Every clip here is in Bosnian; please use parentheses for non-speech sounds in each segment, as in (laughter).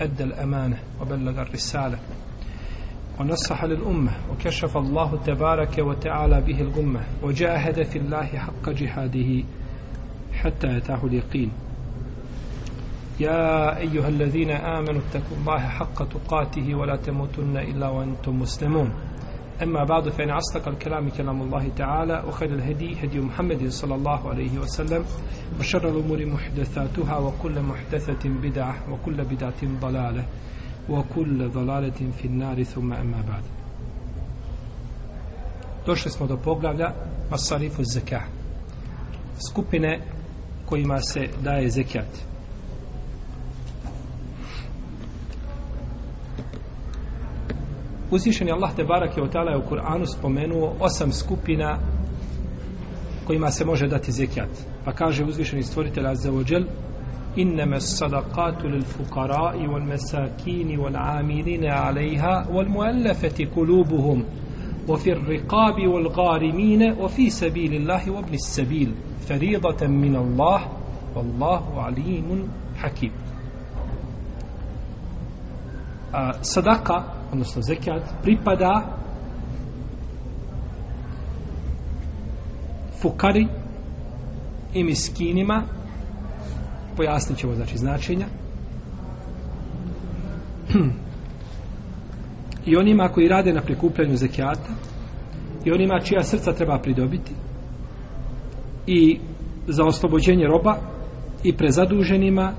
أدى الأمانة وبلغ الرسالة ونصح للأمة وكشف الله تبارك وتعالى به الغمة وجاهد في الله حق جهاده حتى أتاه اليقين يا أيها الذين آمنوا اتقوا الله حق تقاته ولا تموتن إلا وأنتم مسلمون أما بعد فإن أصدق الكلام كلام الله تعالى وخير الهدي هدي محمد صلى الله عليه وسلم وشر الأمور محدثاتها وكل محدثة بدعة وكل بدعة ضلالة وكل ضلالة في النار ثم أما بعد دوش اسمه دو بوغلالة مصاريف الزكاة سكوبنا كيما سيداي زكاة Uzvišeni Allah te barak je otala je u Kur'anu spomenuo osam skupina kojima se može dati zekijat. Pa kaže uzvišeni stvoritelj Azza wa Jal Inneme sadaqatu lil fukara i wal mesakini wal amirine alejha wal muallafati kulubuhum وفي الرقاب والغارمين وفي سبيل الله وابن السبيل فريضة من الله والله عليم حكيم صدقة odnosno zekat, pripada fukari i miskinima, pojasnit ćemo znači značenja, (clears throat) i onima koji rade na prikupljanju zekijata, i onima čija srca treba pridobiti, i za oslobođenje roba, i prezaduženima,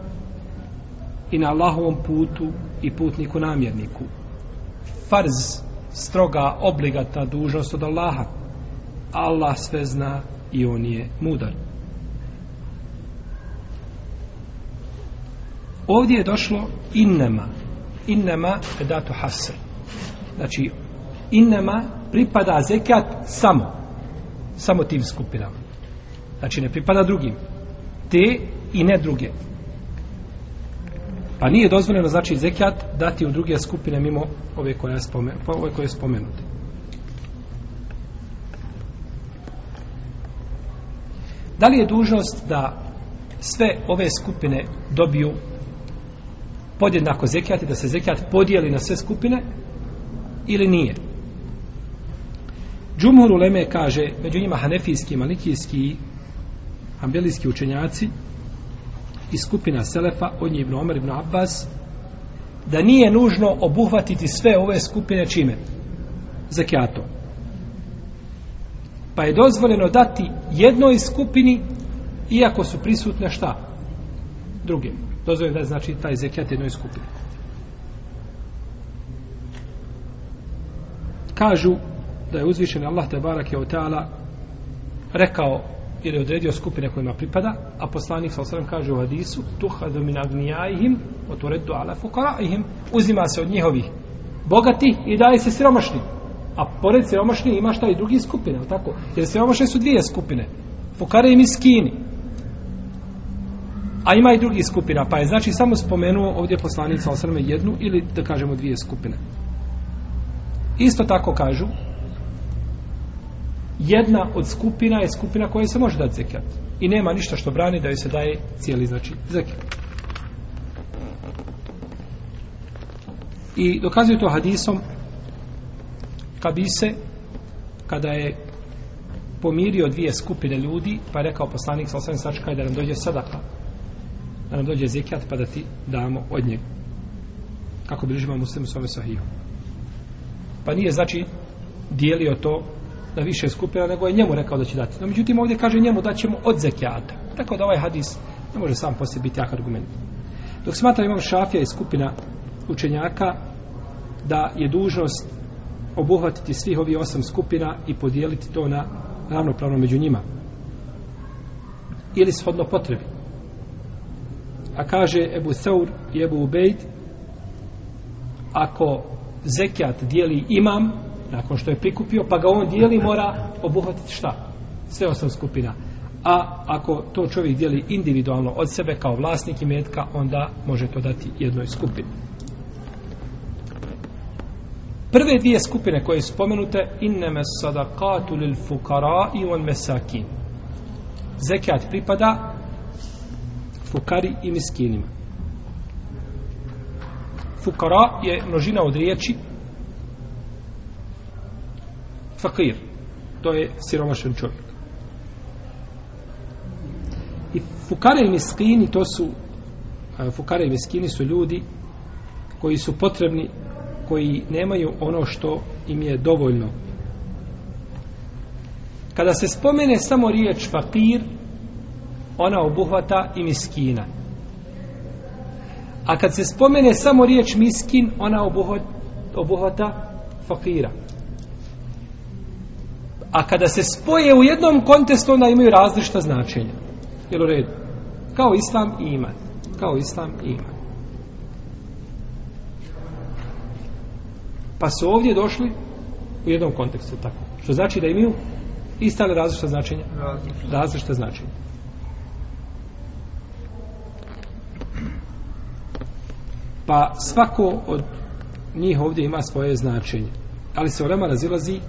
i na Allahovom putu, i putniku namjerniku farz stroga obligatna dužnost od Allaha. Allah sve zna i on je mudar. Ovdje je došlo innema. Innema je dato hasr. Znači, innema pripada zekat samo. Samo tim skupinama. Znači, ne pripada drugim. Te i ne druge. Pa nije dozvoljeno znači zekijat dati u druge skupine mimo ove koje je spomenute. Pa ove koje je spomenute. Da li je dužnost da sve ove skupine dobiju podjednako zekijat i da se zekijat podijeli na sve skupine ili nije? Džumhur Leme kaže, među njima hanefijski, malikijski i učenjaci, i skupina Selefa, od njih Ibn Omer Ibn Abbas, da nije nužno obuhvatiti sve ove skupine čime? Zakijatom. Pa je dozvoljeno dati jednoj skupini, iako su prisutne šta? Druge. Dozvoljeno da je znači taj zakijat jednoj skupini. Kažu da je uzvišen Allah te barake o rekao jer je odredio skupine kojima pripada, a poslanik sa osram kaže u hadisu, tuhadu min agnijajihim, otoreddu ala fukaraihim, uzima se od njihovih bogati i daje se siromašni. A pored siromašni ima šta i drugi skupine, tako? Jer siromašni su dvije skupine, fukare i miskini. A ima i drugi skupina, pa je znači samo spomenuo ovdje poslanik sa osram jednu ili da kažemo dvije skupine. Isto tako kažu, jedna od skupina je skupina koja se može dati zekijat. I nema ništa što brani da joj se daje cijeli znači zekijat. I dokazuje to hadisom Kabise kada je pomirio dvije skupine ljudi pa je rekao poslanik sa osam sačka da nam dođe sadaka da nam dođe zekijat pa da ti damo od njega kako bližimo muslimu svome sahiju pa nije znači dijelio to da više skupila nego je njemu rekao da će dati. No, međutim, ovdje kaže njemu da ćemo od zekijata. Tako da ovaj hadis ne može sam po sebi biti jak argument. Dok smatra imam šafija i skupina učenjaka da je dužnost obuhvatiti svih ovih osam skupina i podijeliti to na ravnopravno među njima. Ili shodno potrebi. A kaže Ebu Seur i Ebu Ubejd ako zekijat dijeli imam, nakon što je prikupio, pa ga on dijeli, mora obuhvatiti šta? Sve osam skupina. A ako to čovjek dijeli individualno od sebe kao vlasnik i metka, onda može to dati jednoj skupini. Prve dvije skupine koje su spomenute inneme sadakatu lil fukara i on mesakin. Zekijat pripada fukari i miskinima. Fukara je množina od riječi fakir to je siromašan čovjek i fukare i miskini to su fukare i miskini su ljudi koji su potrebni koji nemaju ono što im je dovoljno kada se spomene samo riječ fakir ona obuhvata i miskina a kad se spomene samo riječ miskin ona obuhvata fakira a kada se spoje u jednom kontestu, onda imaju različita značenja. Jel u redu? Kao islam i iman. Kao islam i iman. Pa su ovdje došli u jednom kontekstu, tako. Što znači da imaju ista ili različita značenja? Različita. Različita značenja. Pa svako od njih ovdje ima svoje značenje. Ali se u razilazi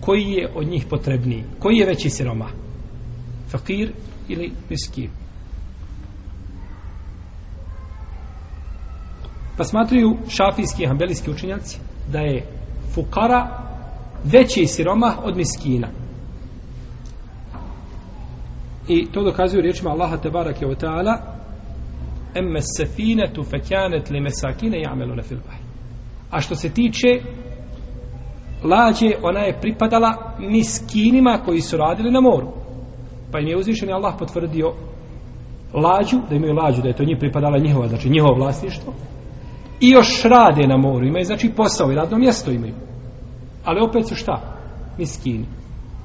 koji je od njih potrebniji koji je veći siroma fakir ili miskin pa smatruju šafijski i hambelijski učenjaci da je fukara veći siroma od miskina i to dokazuju riječima Allaha te barake wa ta'ala emme sefine tu fekjanet li mesakine jamelune fil bahir a što se tiče lađe, ona je pripadala miskinima koji su radili na moru. Pa im je uzvišen Allah potvrdio lađu, da imaju lađu, da je to njih pripadala njihova, znači njihovo vlasništvo. I još rade na moru, imaju znači posao i radno mjesto imaju. Ali opet su šta? Miskini.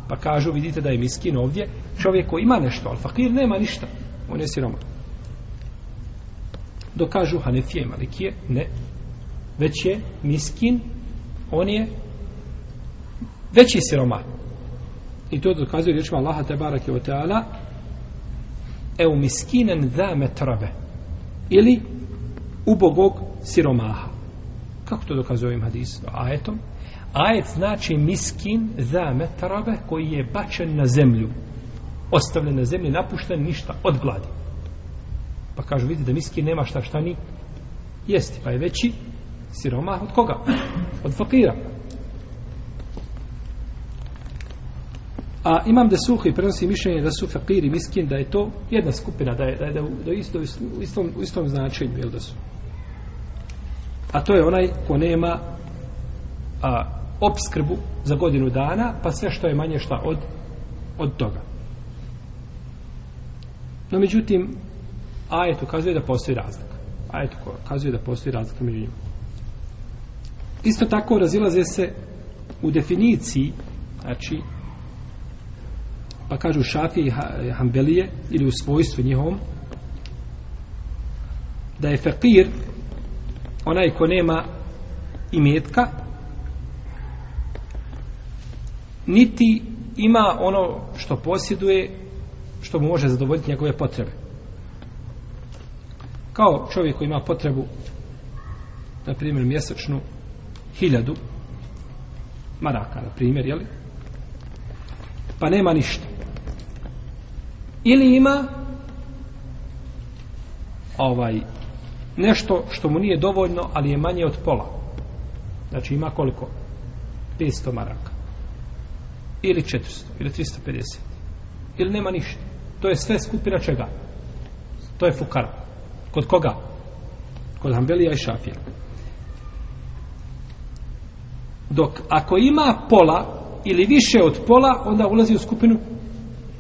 Pa kažu, vidite da je miskin ovdje, čovjek koji ima nešto, al fakir nema ništa. On je siromak. Dokažu Hanefije i Malikije, ne. Već je miskin, on je veći siroma. I to dokazuje rječima Allaha te barake o teala e u miskinen dha metrabe ili ubogog siromaha. Kako to dokazuje ovim hadisom? Ajetom. Ajet znači miskin dha metrabe koji je bačen na zemlju. Ostavljen na zemlji, napušten, ništa, od gladi. Pa kažu, vidite da miskin nema šta šta ni jesti, pa je veći siromah od koga? Od fakira. Od fakira. A imam da suhi prenosi mišljenje da su fakiri miskin, da je to jedna skupina, da je, da je, da je, da je isto, u, istom, u istom značenju, jel da su? A to je onaj ko nema a, obskrbu za godinu dana, pa sve što je manje šta od, od toga. No, međutim, ajet ukazuje da postoji razlika. Ajet ukazuje da postoji razlika među njima. Isto tako razilaze se u definiciji, znači, pa kažu šafije i hambelije ili u svojstvu njihovom da je fakir onaj ko nema imetka niti ima ono što posjeduje što mu može zadovoljiti njegove potrebe kao čovjek koji ima potrebu na primjer mjesečnu hiljadu maraka na primjer jeli pa nema ništa ili ima ovaj nešto što mu nije dovoljno, ali je manje od pola. Znači ima koliko? 500 maraka. Ili 400, ili 350. Ili nema ništa. To je sve skupina čega? To je fukar. Kod koga? Kod Hambelija i Šafija. Dok ako ima pola ili više od pola, onda ulazi u skupinu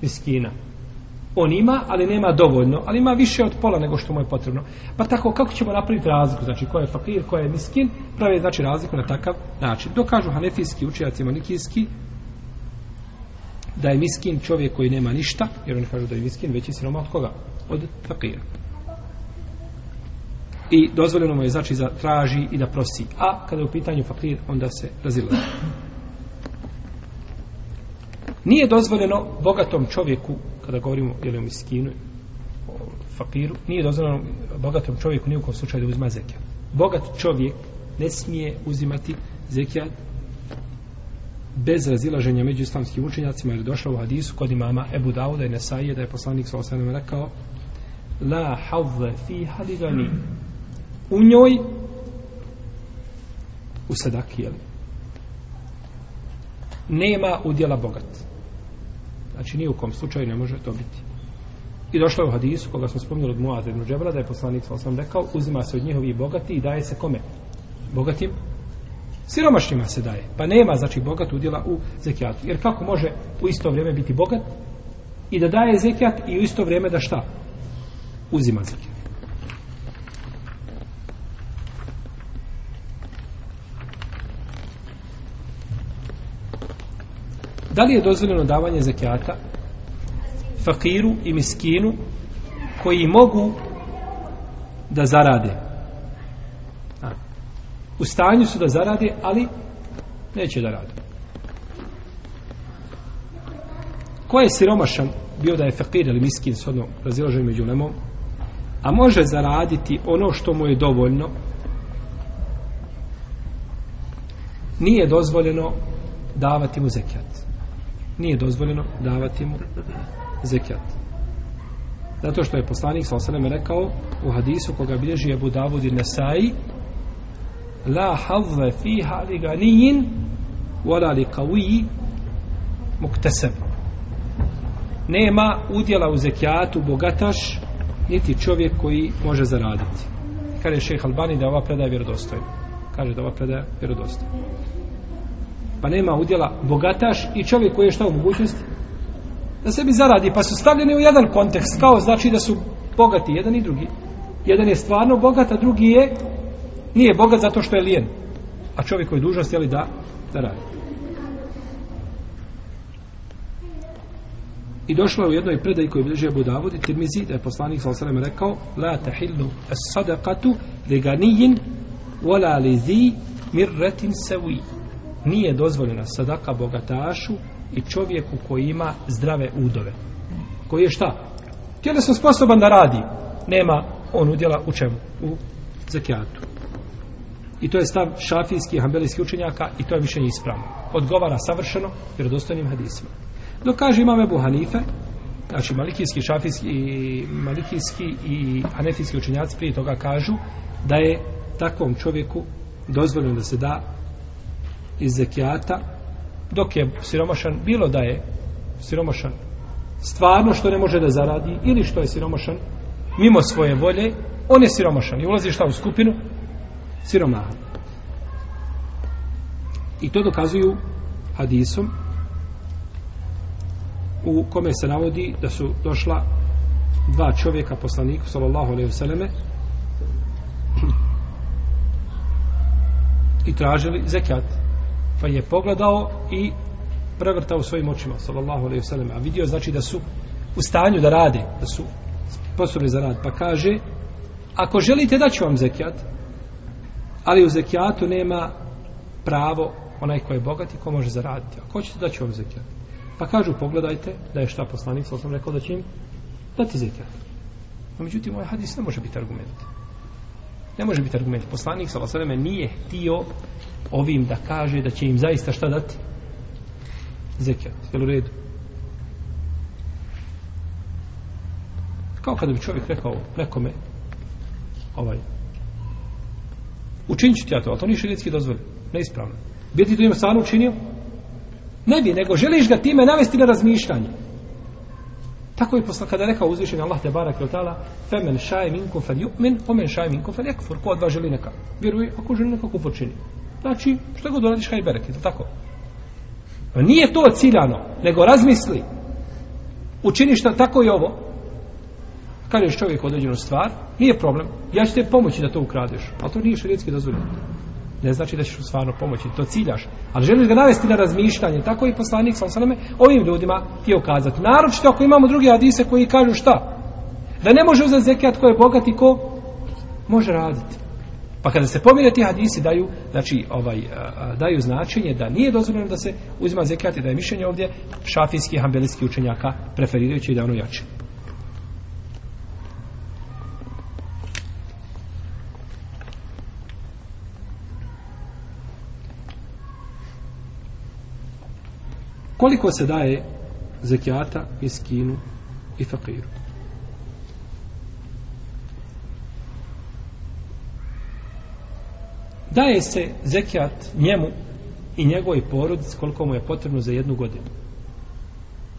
miskina on ima, ali nema dovoljno, ali ima više od pola nego što mu je potrebno. Pa tako, kako ćemo napraviti razliku, znači ko je fakir, ko je miskin, prave znači razliku na takav način. Dokažu hanefijski učijaci monikijski da je miskin čovjek koji nema ništa, jer oni kažu da je miskin veći sinoma od koga? Od fakira. I dozvoljeno mu je znači da traži i da prosi. A kada je u pitanju fakir, onda se razilaze. Nije dozvoljeno bogatom čovjeku kada govorimo ili o miskinu, o fakiru, nije dozvoljeno bogatom čovjeku ni u kom slučaju da uzima zekijat. Bogat čovjek ne smije uzimati zekijat bez razilaženja među islamskim učenjacima jer je došlo u hadisu kod imama Ebu Dauda i Nesaije da je poslanik sa osanem rekao la havle fi haligani u njoj u sadaki jeli nema udjela bogata Znači, ni u kom slučaju ne može to biti. I došlo je u hadisu, koga smo spomnili od Muad ibn Džebra, da je poslanik sa osam rekao, uzima se od njihovi bogati i daje se kome? Bogatim? Siromašnjima se daje. Pa nema, znači, bogat udjela u zekijatu. Jer kako može u isto vrijeme biti bogat i da daje zekijat i u isto vrijeme da šta? Uzima zekijat. Da li je dozvoljeno davanje zekijata fakiru i miskinu koji mogu da zarade? A, u stanju su da zarade, ali neće da rade. Ko je siromašan bio da je fakir ili miskin s odno razilaženim među lemom, a može zaraditi ono što mu je dovoljno, nije dozvoljeno davati mu zekijata nije dozvoljeno davati mu zekijat. Zato što je poslanik sa osaleme rekao u hadisu koga bilježi Abu Davud i Nesai La havve fiha li ganijin wala li kawiji muktesem. Nema udjela u zekijatu bogataš niti čovjek koji može zaraditi. Kaže šeheh Albani da ova predaja je vjerodostojna. Kaže da ova predaja je vjerodostojna pa nema udjela bogataš i čovjek koji je šta u mogućnosti da sebi zaradi pa su stavljeni u jedan kontekst kao znači da su bogati jedan i drugi jedan je stvarno bogat a drugi je nije bogat zato što je lijen a čovjek koji je dužnost jeli da da radi I došlo je u jednoj predaj koji bliže je Budavod i Tirmizi, da je poslanik sa osrame rekao La tahillu as sadaqatu li ganijin wala li zi mirretin sevijin nije dozvoljena sadaka bogatašu i čovjeku koji ima zdrave udove. Koji je šta? Tjelesno sposoban da radi. Nema on udjela u čemu? U zakijatu. I to je stav šafijski i hambelijski učenjaka i to je mišljenje ispravno. Odgovara savršeno vjerodostojnim hadisima. Dok kaže imam Ebu Hanife, znači malikijski, šafijski, malikijski i hanefijski učenjaci prije toga kažu da je takvom čovjeku dozvoljeno da se da iz zekijata dok je siromašan bilo da je siromašan stvarno što ne može da zaradi ili što je siromašan mimo svoje volje on je siromašan i ulazi šta u skupinu siromaha i to dokazuju hadisom u kome se navodi da su došla dva čovjeka poslaniku sallallahu alejhi ve selleme i tražili zekat pa je pogledao i prevrtao svojim očima sallallahu alejhi ve sellem a vidio znači da su u stanju da rade da su sposobni za rad pa kaže ako želite da ću vam zekjat ali u zekijatu nema pravo onaj ko je bogat i ko može zaraditi ako hoćete da ću vam zekijat pa kažu pogledajte da je šta poslanik sallallahu alejhi ve sellem rekao da će im dati zekijat a međutim ovaj hadis ne može biti argument ne može biti argument. Poslanik sa vasaleme nije htio ovim da kaže da će im zaista šta dati? Zekijat. Je u redu? Kao kada bi čovjek rekao nekome ovaj učinit ću ti ja to, ali to nije šredski dozvoli. Neispravno. Bi ti to ima stvarno učinio? Ne bi, nego želiš ga time navesti na razmišljanje. Tako je posla, kada je rekao uzvišenje Allah te barak ili tala, femen šaj minkum fel yu'min, omen šaj minkum fel yakfur, ko od vas želi neka? Vjeruje, ako želi neka, ko počini? Znači, što god uradiš, hajj berek, je tako? Pa nije to ciljano, nego razmisli, učini što tako je ovo, kažeš čovjek određenu stvar, nije problem, ja ću te pomoći da to ukradeš, ali to nije šarijetski dozvoljeno ne znači da ćeš mu stvarno pomoći, to ciljaš. Ali želiš ga navesti na razmišljanje, tako i poslanik sa osaname, ovim ljudima ti je ukazati. Naročito ako imamo druge hadise koji kažu šta? Da ne može uzeti zekijat ko je bogat i ko može raditi. Pa kada se pomine ti hadisi daju, znači, ovaj, daju značenje da nije dozvoljeno da se uzima zekijat i da je mišljenje ovdje šafijski i hambelijski učenjaka preferirajući da ono jače. koliko se daje zekijata miskinu i fakiru daje se zekijat njemu i njegovoj porodici koliko mu je potrebno za jednu godinu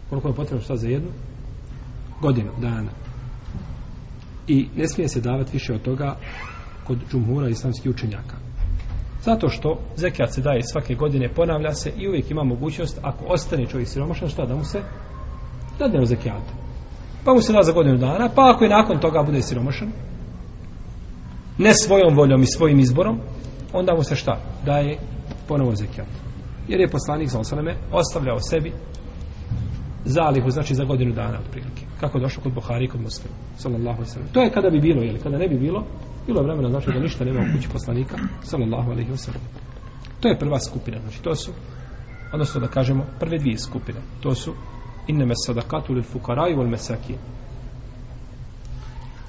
koliko je potrebno šta za jednu godinu dana i ne smije se davati više od toga kod džumhura islamskih učenjaka Zato što zekijat se daje svake godine, ponavlja se i uvijek ima mogućnost, ako ostane čovjek siromašan, šta da mu se dadne u zekijatu. Pa mu se da za godinu dana, pa ako je nakon toga bude siromašan, ne svojom voljom i svojim izborom, onda mu se šta daje ponovo zekijat. Jer je poslanik za osaleme ostavljao sebi zalihu, znači za godinu dana otprilike. Kako je došlo kod Buhari i kod Muslima. To je kada bi bilo, jel? Kada ne bi bilo, bilo vremena znači da ništa nema u kući poslanika sallallahu alejhi ve sellem to je prva skupina znači to su odnosno da kažemo prve dvije skupine to su inna masadakatu lil fuqara wal masakin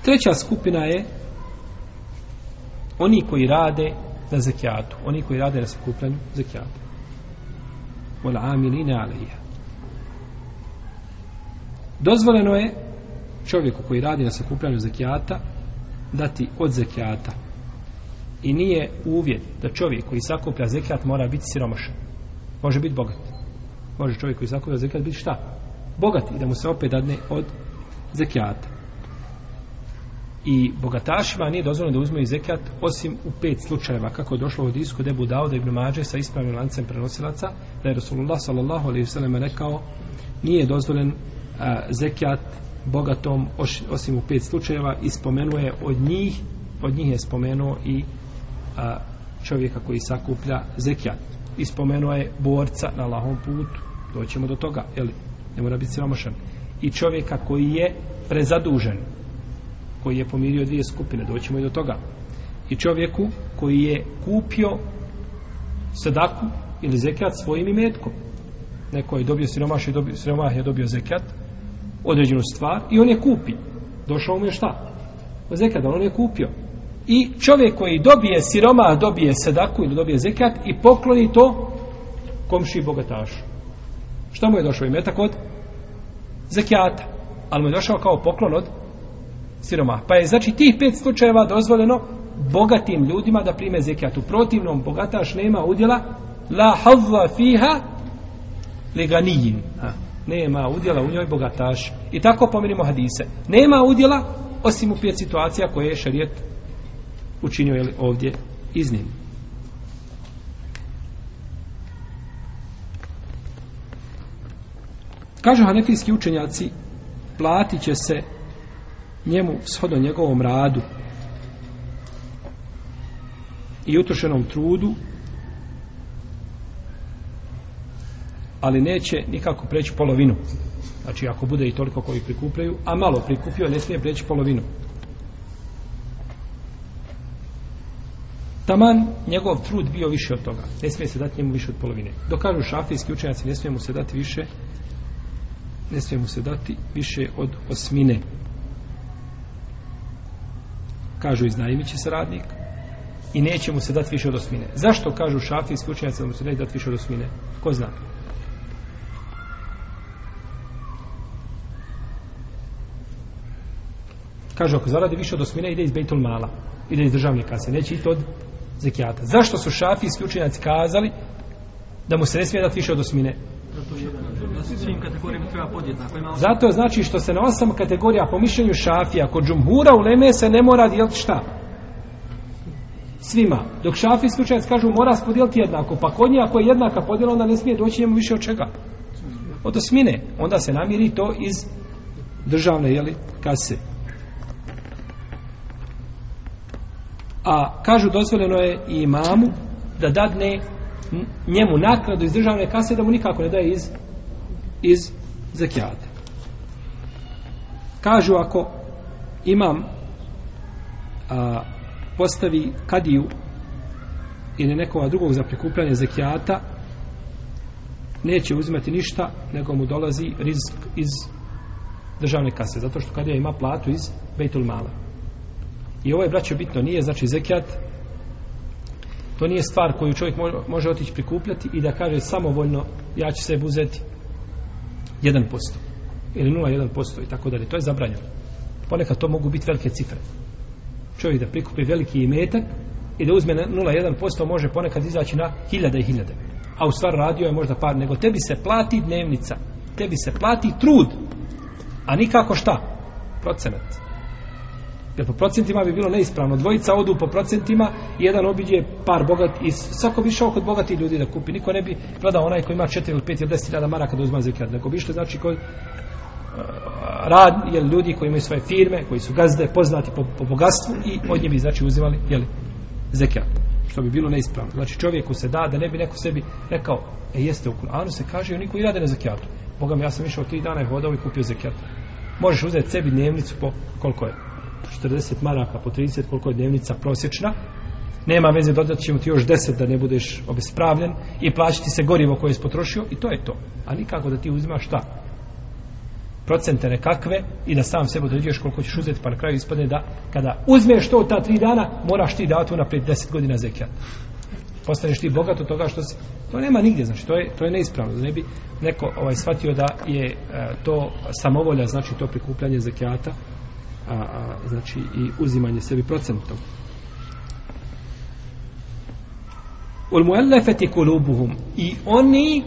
treća skupina je oni koji rade na zekijatu oni koji rade na sakupljanju zekijata wal amilin alayha dozvoljeno je čovjeku koji radi na sakupljanju zekijata dati od zekijata i nije uvjet da čovjek koji sakuplja zekijat mora biti siromašan može biti bogat može čovjek koji sakuplja zekijat biti šta bogat i da mu se opet dadne od zekijata i bogatašima nije dozvoljeno da uzme zekijat osim u pet slučajeva kako je došlo u hadisu kod Ebu Dauda ibn Mađe sa ispravnim lancem prenosilaca da je Rasulullah sallallahu alaihi sallam rekao nije dozvoljen a, zekijat bogatom osim u pet slučajeva i spomenuje od njih od njih je spomenuo i a, čovjeka koji sakuplja zekijat i spomenuo je borca na lahom putu doćemo do toga jeli? ne mora biti siromašan i čovjeka koji je prezadužen koji je pomirio dvije skupine doćemo i do toga i čovjeku koji je kupio sedaku ili zekijat svojim imetkom neko je dobio siromaš i dobio, siromah je dobio zekijat određenu stvar i on je kupi. Došao mu je šta? Zekat, on je kupio. I čovjek koji dobije siroma, dobije sedaku ili dobije zekat i pokloni to komši bogatašu. Šta mu je došao ime tako od? Zekijata. Ali mu je došao kao poklon od siroma. Pa je znači tih pet slučajeva dozvoljeno bogatim ljudima da prime zekijat. U protivnom, bogataš nema udjela la havla fiha liganijin. Ha nema udjela u njoj bogataš i tako pomirimo hadise nema udjela osim u pet situacija koje je šarijet učinio ili ovdje iznim kažu hanefijski učenjaci platit će se njemu shodno njegovom radu i utrošenom trudu ali neće nikako preći polovinu. Znači, ako bude i toliko koji prikupljaju, a malo prikupio, ne smije preći polovinu. Taman, njegov trud bio više od toga. Ne smije se dati njemu više od polovine. Dokažu šafijski učenjaci, ne smije mu se dati više, ne smije mu se dati više od osmine. Kažu, iznajmit će se radnik i neće mu se dati više od osmine. Zašto kažu šafijski učenjaci da mu se neće dati više od osmine? Ko zna? Zato što Kažu, ako zaradi više od osmine, ide iz Bejtul Mala. Ide iz državne kase. Neće iti od zekijata. Zašto su šafijski učinjaci kazali da mu se ne smije dati više od osmine? Zato znači što se na osam kategorija po mišljenju šafija kod džumhura u leme se ne mora dijeliti šta? Svima. Dok šafijski učinjaci kažu mora se podijeliti jednako. Pa kod nje ako je jednaka podjela onda ne smije doći njemu više od čega? Od osmine. Onda se namiri to iz državne, jeli, kase. se A kažu dozvoljeno je i imamu da dadne njemu nakladu iz državne kase da mu nikako ne daje iz, iz zakijata. Kažu ako imam a, postavi kadiju ili nekoga drugog za prikupljanje zakijata neće uzimati ništa nego mu dolazi rizik iz državne kase zato što kadija ima platu iz Bejtul Mala. I ovo je, braćo, bitno, nije, znači, zekijat, to nije stvar koju čovjek može otići prikupljati i da kaže samovoljno, ja ću se uzeti 1% ili 0,1% i tako dalje. To je zabranjeno. Ponekad to mogu biti velike cifre. Čovjek da prikupi veliki imetak i da uzme 0,1% može ponekad izaći na hiljade i hiljade. A u stvar radio je možda par, nego tebi se plati dnevnica, tebi se plati trud, a nikako šta? Procenat. Procenat. Jer po procentima bi bilo neispravno. Dvojica odu po procentima, jedan obiđe par bogat i svako bi išao kod bogatih ljudi da kupi. Niko ne bi gledao onaj koji ima 4 ili 5 ili 10 ljada maraka da uzma zekijat. Neko bi išli, znači, kod eh, rad, jel, ljudi koji imaju svoje firme, koji su gazde, poznati po, po bogatstvu i od njih bi, znači, uzimali, jel, zekijat. Što bi bilo neispravno. Znači, čovjeku se da, da ne bi neko sebi rekao, e, jeste u Kur'anu, se kaže, niko i rade na zekijatu. Boga mi, ja sam išao tri dana i hodao i kupio zekijat. Možeš uzeti sebi dnevnicu po koliko je, 40 maraka po 30 koliko je dnevnica prosječna nema veze dodat ćemo ti još 10 da ne budeš obespravljen i plaćati se gorivo koje je potrošio i to je to a nikako da ti uzimaš šta procente nekakve i da sam sebe određuješ koliko ćeš uzeti pa na kraju ispadne da kada uzmeš to ta tri dana moraš ti dati unaprijed 10 godina zekijat postaneš ti bogat od toga što si to nema nigdje znači to je to je neispravno ne bi neko ovaj shvatio da je e, to samovolja znači to prikupljanje zakijata a, a, znači i uzimanje sebi procentom. Ul muallafati kulubuhum i oni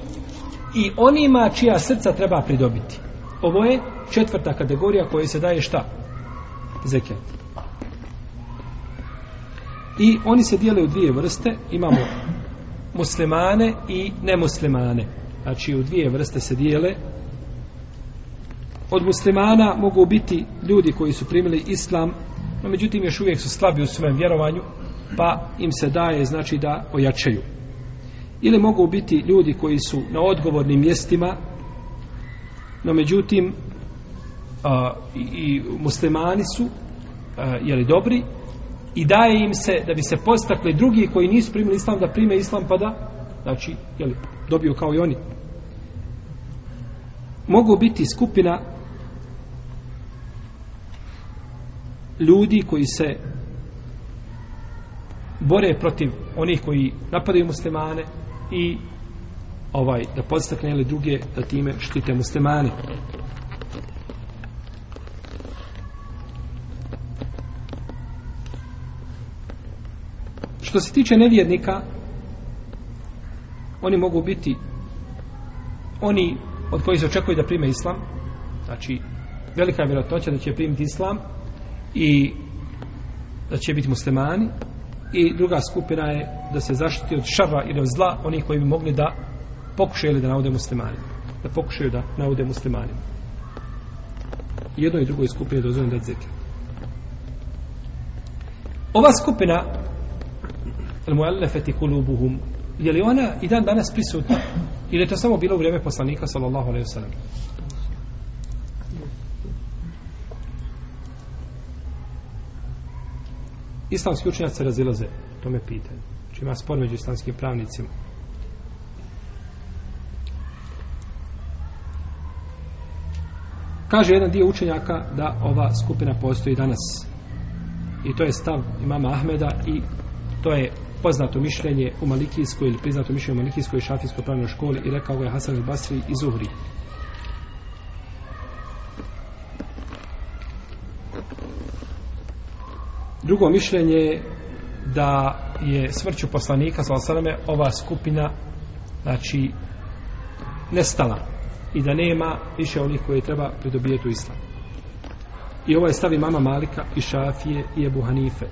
i onima čija srca treba pridobiti. Ovo je četvrta kategorija kojoj se daje šta? Zekijat. I oni se dijele u dvije vrste. Imamo muslimane i nemuslimane. Znači u dvije vrste se dijele od muslimana mogu biti ljudi koji su primili islam, no međutim još uvijek su slabi u svojem vjerovanju, pa im se daje znači da ojačaju. Ili mogu biti ljudi koji su na odgovornim mjestima, no međutim a, i, i muslimani su a, jeli dobri i daje im se da bi se postakli drugi koji nisu primili islam da prime islam pa da znači jeli, dobiju kao i oni mogu biti skupina ljudi koji se bore protiv onih koji napadaju muslimane i ovaj da podstakne ili druge da time štite muslimane. Što se tiče nevjernika, oni mogu biti oni od koji se očekuje da prime islam, znači velika je vjerojatnoća da će primiti islam, i da će biti muslimani i druga skupina je da se zaštiti od šarva ili od zla onih koji bi mogli da pokušaju ili da naude muslimani da pokušaju da naude muslimani jednoj i drugoj skupini dozvoljeno da zeke ova skupina al-muallafati kulubuhum je li ona i dan danas prisutna ili je to samo bilo u vrijeme poslanika sallallahu alaihi wasallam Islamski učenjaci se razilaze tome pitanju. Znači ima spor među islamskim pravnicima. Kaže jedan dio učenjaka da ova skupina postoji danas. I to je stav imama Ahmeda i to je poznato mišljenje u Malikijskoj ili priznato mišljenje u Malikijskoj šafijskoj pravnoj školi i rekao ga je Hasan al-Basri iz Uhri. Drugo mišljenje je da je svrću poslanika sallallahu ova skupina znači nestala i da nema više onih koji treba pridobijeti u islam. I ovaj stavi mama Malika i Šafije i Ebu Hanife.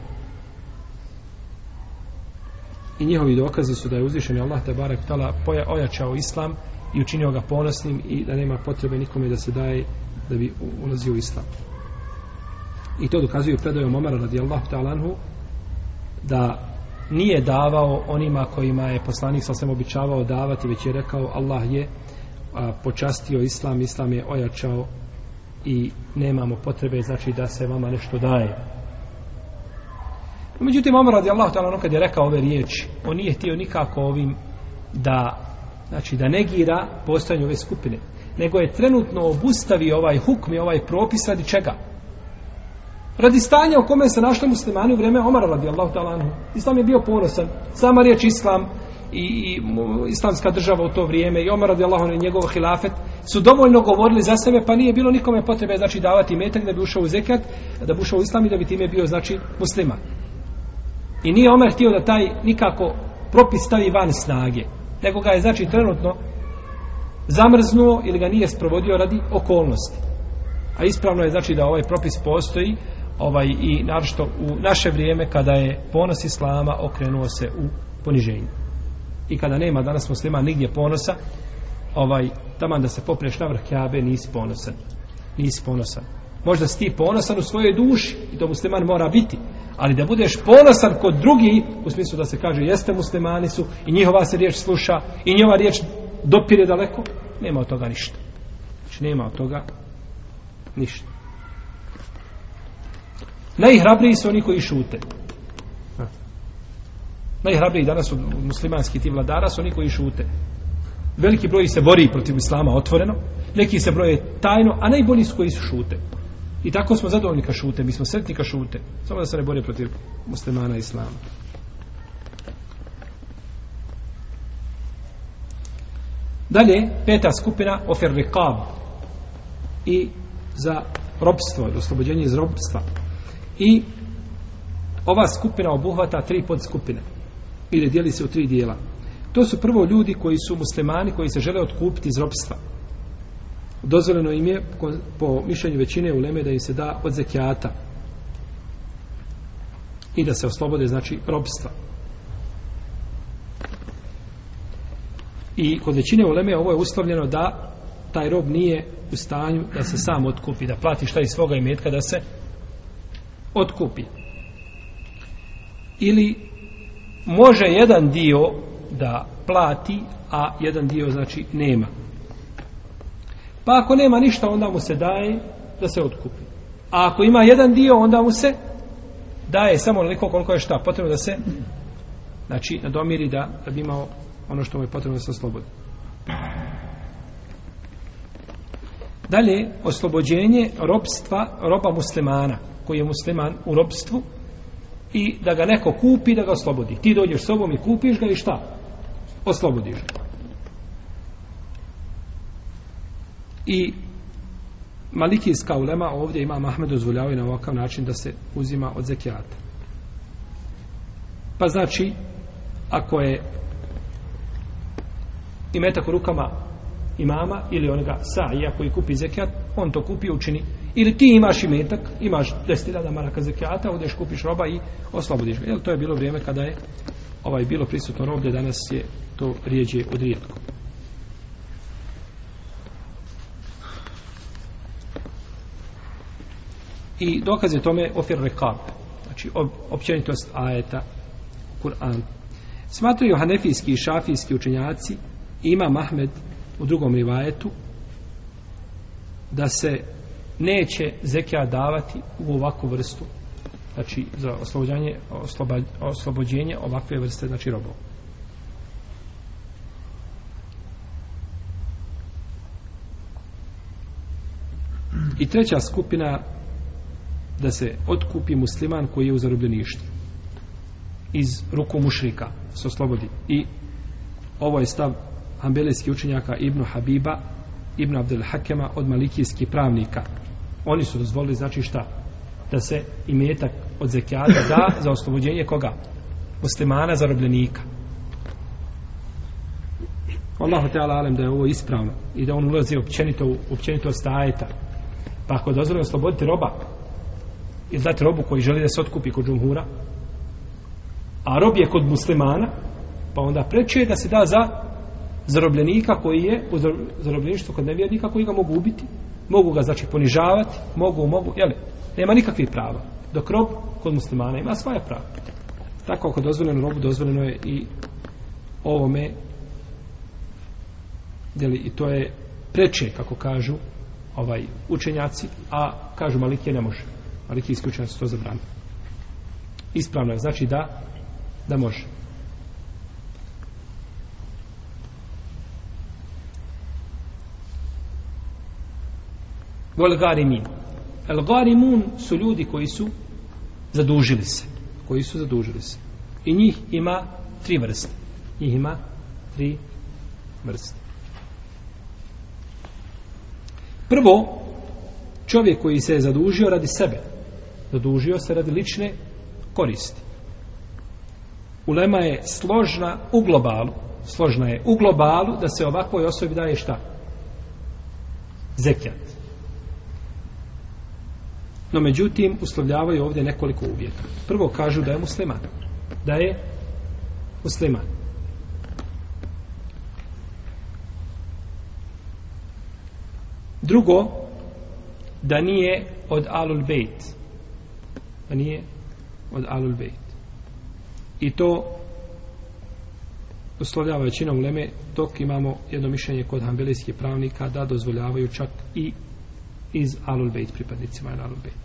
I njihovi dokazi su da je uzvišen Allah te barek tala poja ojačao islam i učinio ga ponosnim i da nema potrebe nikome da se daje da bi ulazio u islam. I to dokazuju predaju Omara radijallahu ta'alanhu da nije davao onima kojima je poslanik sasvim običavao davati, već je rekao Allah je a, počastio Islam, Islam je ojačao i nemamo potrebe znači da se vama nešto daje. Međutim, Omar radijallahu ta'ala kad je rekao ove riječi, on nije htio nikako ovim da znači da negira postojanje ove skupine, nego je trenutno obustavio ovaj hukm i ovaj propis radi čega? Radi stanja u kome se našli muslimani u vrijeme Omara radijallahu ta'ala anhu. Islam je bio ponosan. Sama riječ Islam i, i islamska država u to vrijeme i Omar radijallahu anhu i njegov hilafet su dovoljno govorili za sebe pa nije bilo nikome potrebe znači davati metak da bi ušao u zekat, da bi ušao u Islam i da bi time bio znači musliman. I nije Omar htio da taj nikako propis stavi van snage. Nego ga je znači trenutno zamrznuo ili ga nije sprovodio radi okolnosti. A ispravno je znači da ovaj propis postoji ovaj i naročito u naše vrijeme kada je ponos islama okrenuo se u poniženju. I kada nema danas muslima nigdje ponosa, ovaj taman da se popneš na vrh Kabe nisi ponosan. Nisi ponosan. Možda si ti ponosan u svojoj duši i to musliman mora biti, ali da budeš ponosan kod drugi, u smislu da se kaže jeste muslimani su i njihova se riječ sluša i njihova riječ dopire daleko, nema od toga ništa. Znači nema od toga ništa. Najhrabriji su oni koji šute. Najhrabriji danas su muslimanski ti vladara su oni koji šute. Veliki broj se bori protiv islama otvoreno, neki se broje tajno, a najbolji su koji su šute. I tako smo zadovoljni ka šute, mi smo sretni ka šute, samo da se ne bore protiv muslimana i islama. Dalje, peta skupina, ofer rekab i za robstvo, oslobođenje iz robstva. I ova skupina obuhvata tri podskupine. Ili dijeli se u tri dijela. To su prvo ljudi koji su muslimani koji se žele otkupiti iz ropstva. Dozvoljeno im je, po mišljenju većine uleme, da im se da od zekijata i da se oslobode, znači, robstva. I kod većine uleme ovo je uslovljeno da taj rob nije u stanju da se sam otkupi, da plati šta iz svoga imetka da se otkupi. Ili može jedan dio da plati, a jedan dio znači nema. Pa ako nema ništa, onda mu se daje da se otkupi. A ako ima jedan dio, onda mu se daje samo onoliko koliko je šta potrebno da se znači nadomiri da, da bi imao ono što mu je potrebno da se oslobodi. Dalje, oslobođenje robstva roba muslimana koji je musliman u robstvu i da ga neko kupi da ga oslobodi. Ti dođeš s sobom i kupiš ga i šta? Oslobodiš ga. I Malikijska ulema ovdje ima Mahmed dozvoljava i na ovakav način da se uzima od zekijata. Pa znači, ako je imetak u rukama imama ili onega sajija koji kupi zekijat, on to kupi i učini Ili ti imaš i metak, imaš 10.000 maraka zekijata, odeš kupiš roba i oslobodiš ga. Jel, to je bilo vrijeme kada je ovaj bilo prisutno roblje, danas je to rijeđe od rijetko. I dokaz je tome ofir rekab, znači ob, općenitost ajeta u Kur'an. Smatraju hanefijski i šafijski učenjaci, ima Mahmed u drugom rivajetu, da se neće zekija davati u ovakvu vrstu znači za oslobođanje osloba, oslobođenje ovakve vrste znači robova i treća skupina da se otkupi musliman koji je u zarobljeništvu iz ruku mušrika se oslobodi i ovo je stav ambelijskih učenjaka Ibnu Habiba Ibnu Abdel Hakema od malikijskih pravnika oni su dozvolili znači šta da se imetak od zekijata da za oslobođenje koga muslimana zarobljenika Allahu Teala alem da je ovo ispravno i da on ulazi općenito, općenito stajeta pa ako dozvore osloboditi roba ili dati robu koji želi da se otkupi kod džumhura a rob je kod muslimana pa onda preče da se da za zarobljenika koji je u zarobljeništvu kod nevjernika koji ga mogu ubiti mogu ga znači ponižavati, mogu, mogu, jel? Nema nikakvih prava. Dok rob kod muslimana ima svoje prava. Tako ako dozvoljeno robu, dozvoljeno je i ovome jeli, i to je preče, kako kažu ovaj učenjaci, a kažu Maliki ne može. Maliki isključeni su to zabrani. Ispravno je, znači da da može. Volgarimin. Elgarimun su ljudi koji su zadužili se. Koji su zadužili se. I njih ima tri vrste. Njih ima tri vrste. Prvo, čovjek koji se je zadužio radi sebe. Zadužio se radi lične koristi. Ulema je složna u globalu. Složna je u globalu da se ovakvoj osobi daje šta? Zekjat. No međutim, uslovljavaju ovdje nekoliko uvjeta. Prvo kažu da je musliman. Da je musliman. Drugo, da nije od Alul Bejt. Da nije od Alul Bejt. I to uslovljava većina uleme, dok imamo jedno mišljenje kod hambelijskih pravnika da dozvoljavaju čak i iz Alul Bejt pripadnicima Alul Bejt.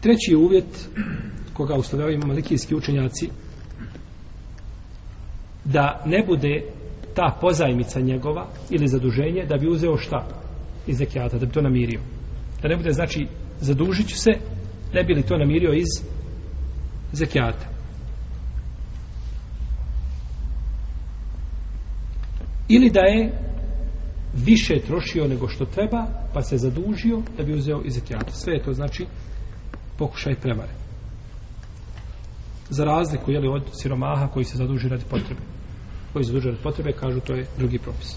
Treći uvjet koga ustavljaju malikijski učenjaci da ne bude ta pozajmica njegova ili zaduženje da bi uzeo šta iz zekijata, da bi to namirio. Da ne bude, znači, zadužit ću se, ne bi li to namirio iz zekijata. Ili da je više trošio nego što treba, pa se zadužio da bi uzeo iz zekijata. Sve je to, znači, pokušaj prevare. Za razliku jeli, od siromaha koji se zaduži radi potrebe. Koji se zaduži radi potrebe, kažu, to je drugi propis.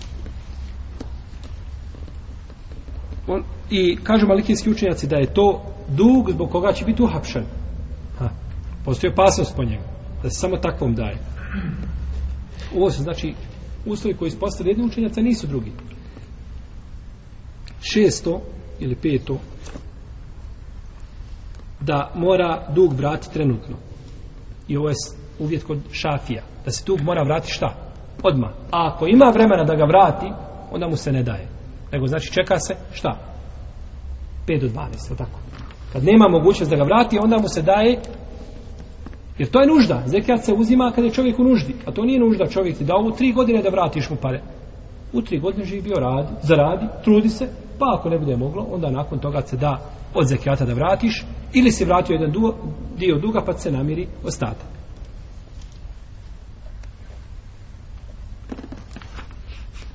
On, I kažu malikijski učenjaci da je to dug zbog koga će biti uhapšen. Ha, postoji opasnost po njemu. Da se samo takvom daje. Ovo su, znači, uslovi koji ispostavili jedni učenjaca nisu drugi. Šesto ili peto da mora dug vrati trenutno. I ovo je uvjet kod šafija. Da se dug mora vrati šta? Odma. A ako ima vremena da ga vrati, onda mu se ne daje. Nego znači čeka se šta? 5 do 12, tako. Kad nema mogućnost da ga vrati, onda mu se daje Jer to je nužda. Zekijat se uzima kada je čovjek u nuždi. A to nije nužda čovjek ti da u tri godine da vratiš mu pare. U tri godine živi bio radi, zaradi, trudi se, pa ako ne bude moglo, onda nakon toga se da od zekijata da vratiš, ili si vratio jedan duo, dio duga, pa se namiri ostatak.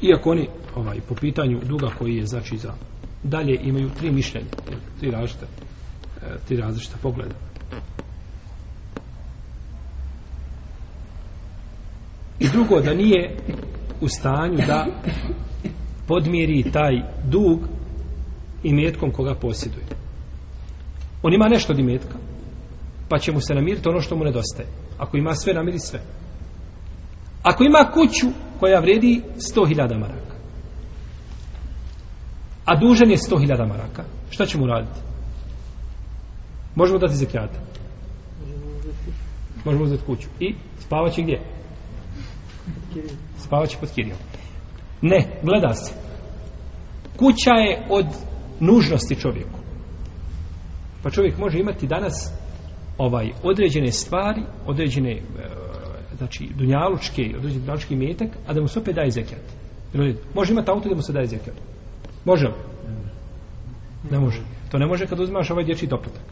Iako oni, ovaj, po pitanju duga koji je, znači, za dalje imaju tri mišljenja, tri različita, e, tri različita pogleda. I drugo, da nije u stanju da podmiri taj dug i metkom koga posjeduje. On ima nešto od imetka, pa će mu se namiriti ono što mu nedostaje. Ako ima sve, namiri sve. Ako ima kuću koja vredi 100.000 maraka, a dužan je 100.000 maraka, šta će mu raditi? Možemo dati zekijata. Možemo uzeti kuću. I spavat će gdje? Spavat će pod kirijom. Ne, gleda se. Kuća je od nužnosti čovjeku. Pa čovjek može imati danas ovaj određene stvari, određene e, znači dunjalučke, određeni dunjalučki metak, a da mu se opet daje zekijat. Može imati auto da mu se daje zekijat. Može li? Ne može. To ne može kad uzmaš ovaj dječji doplatak.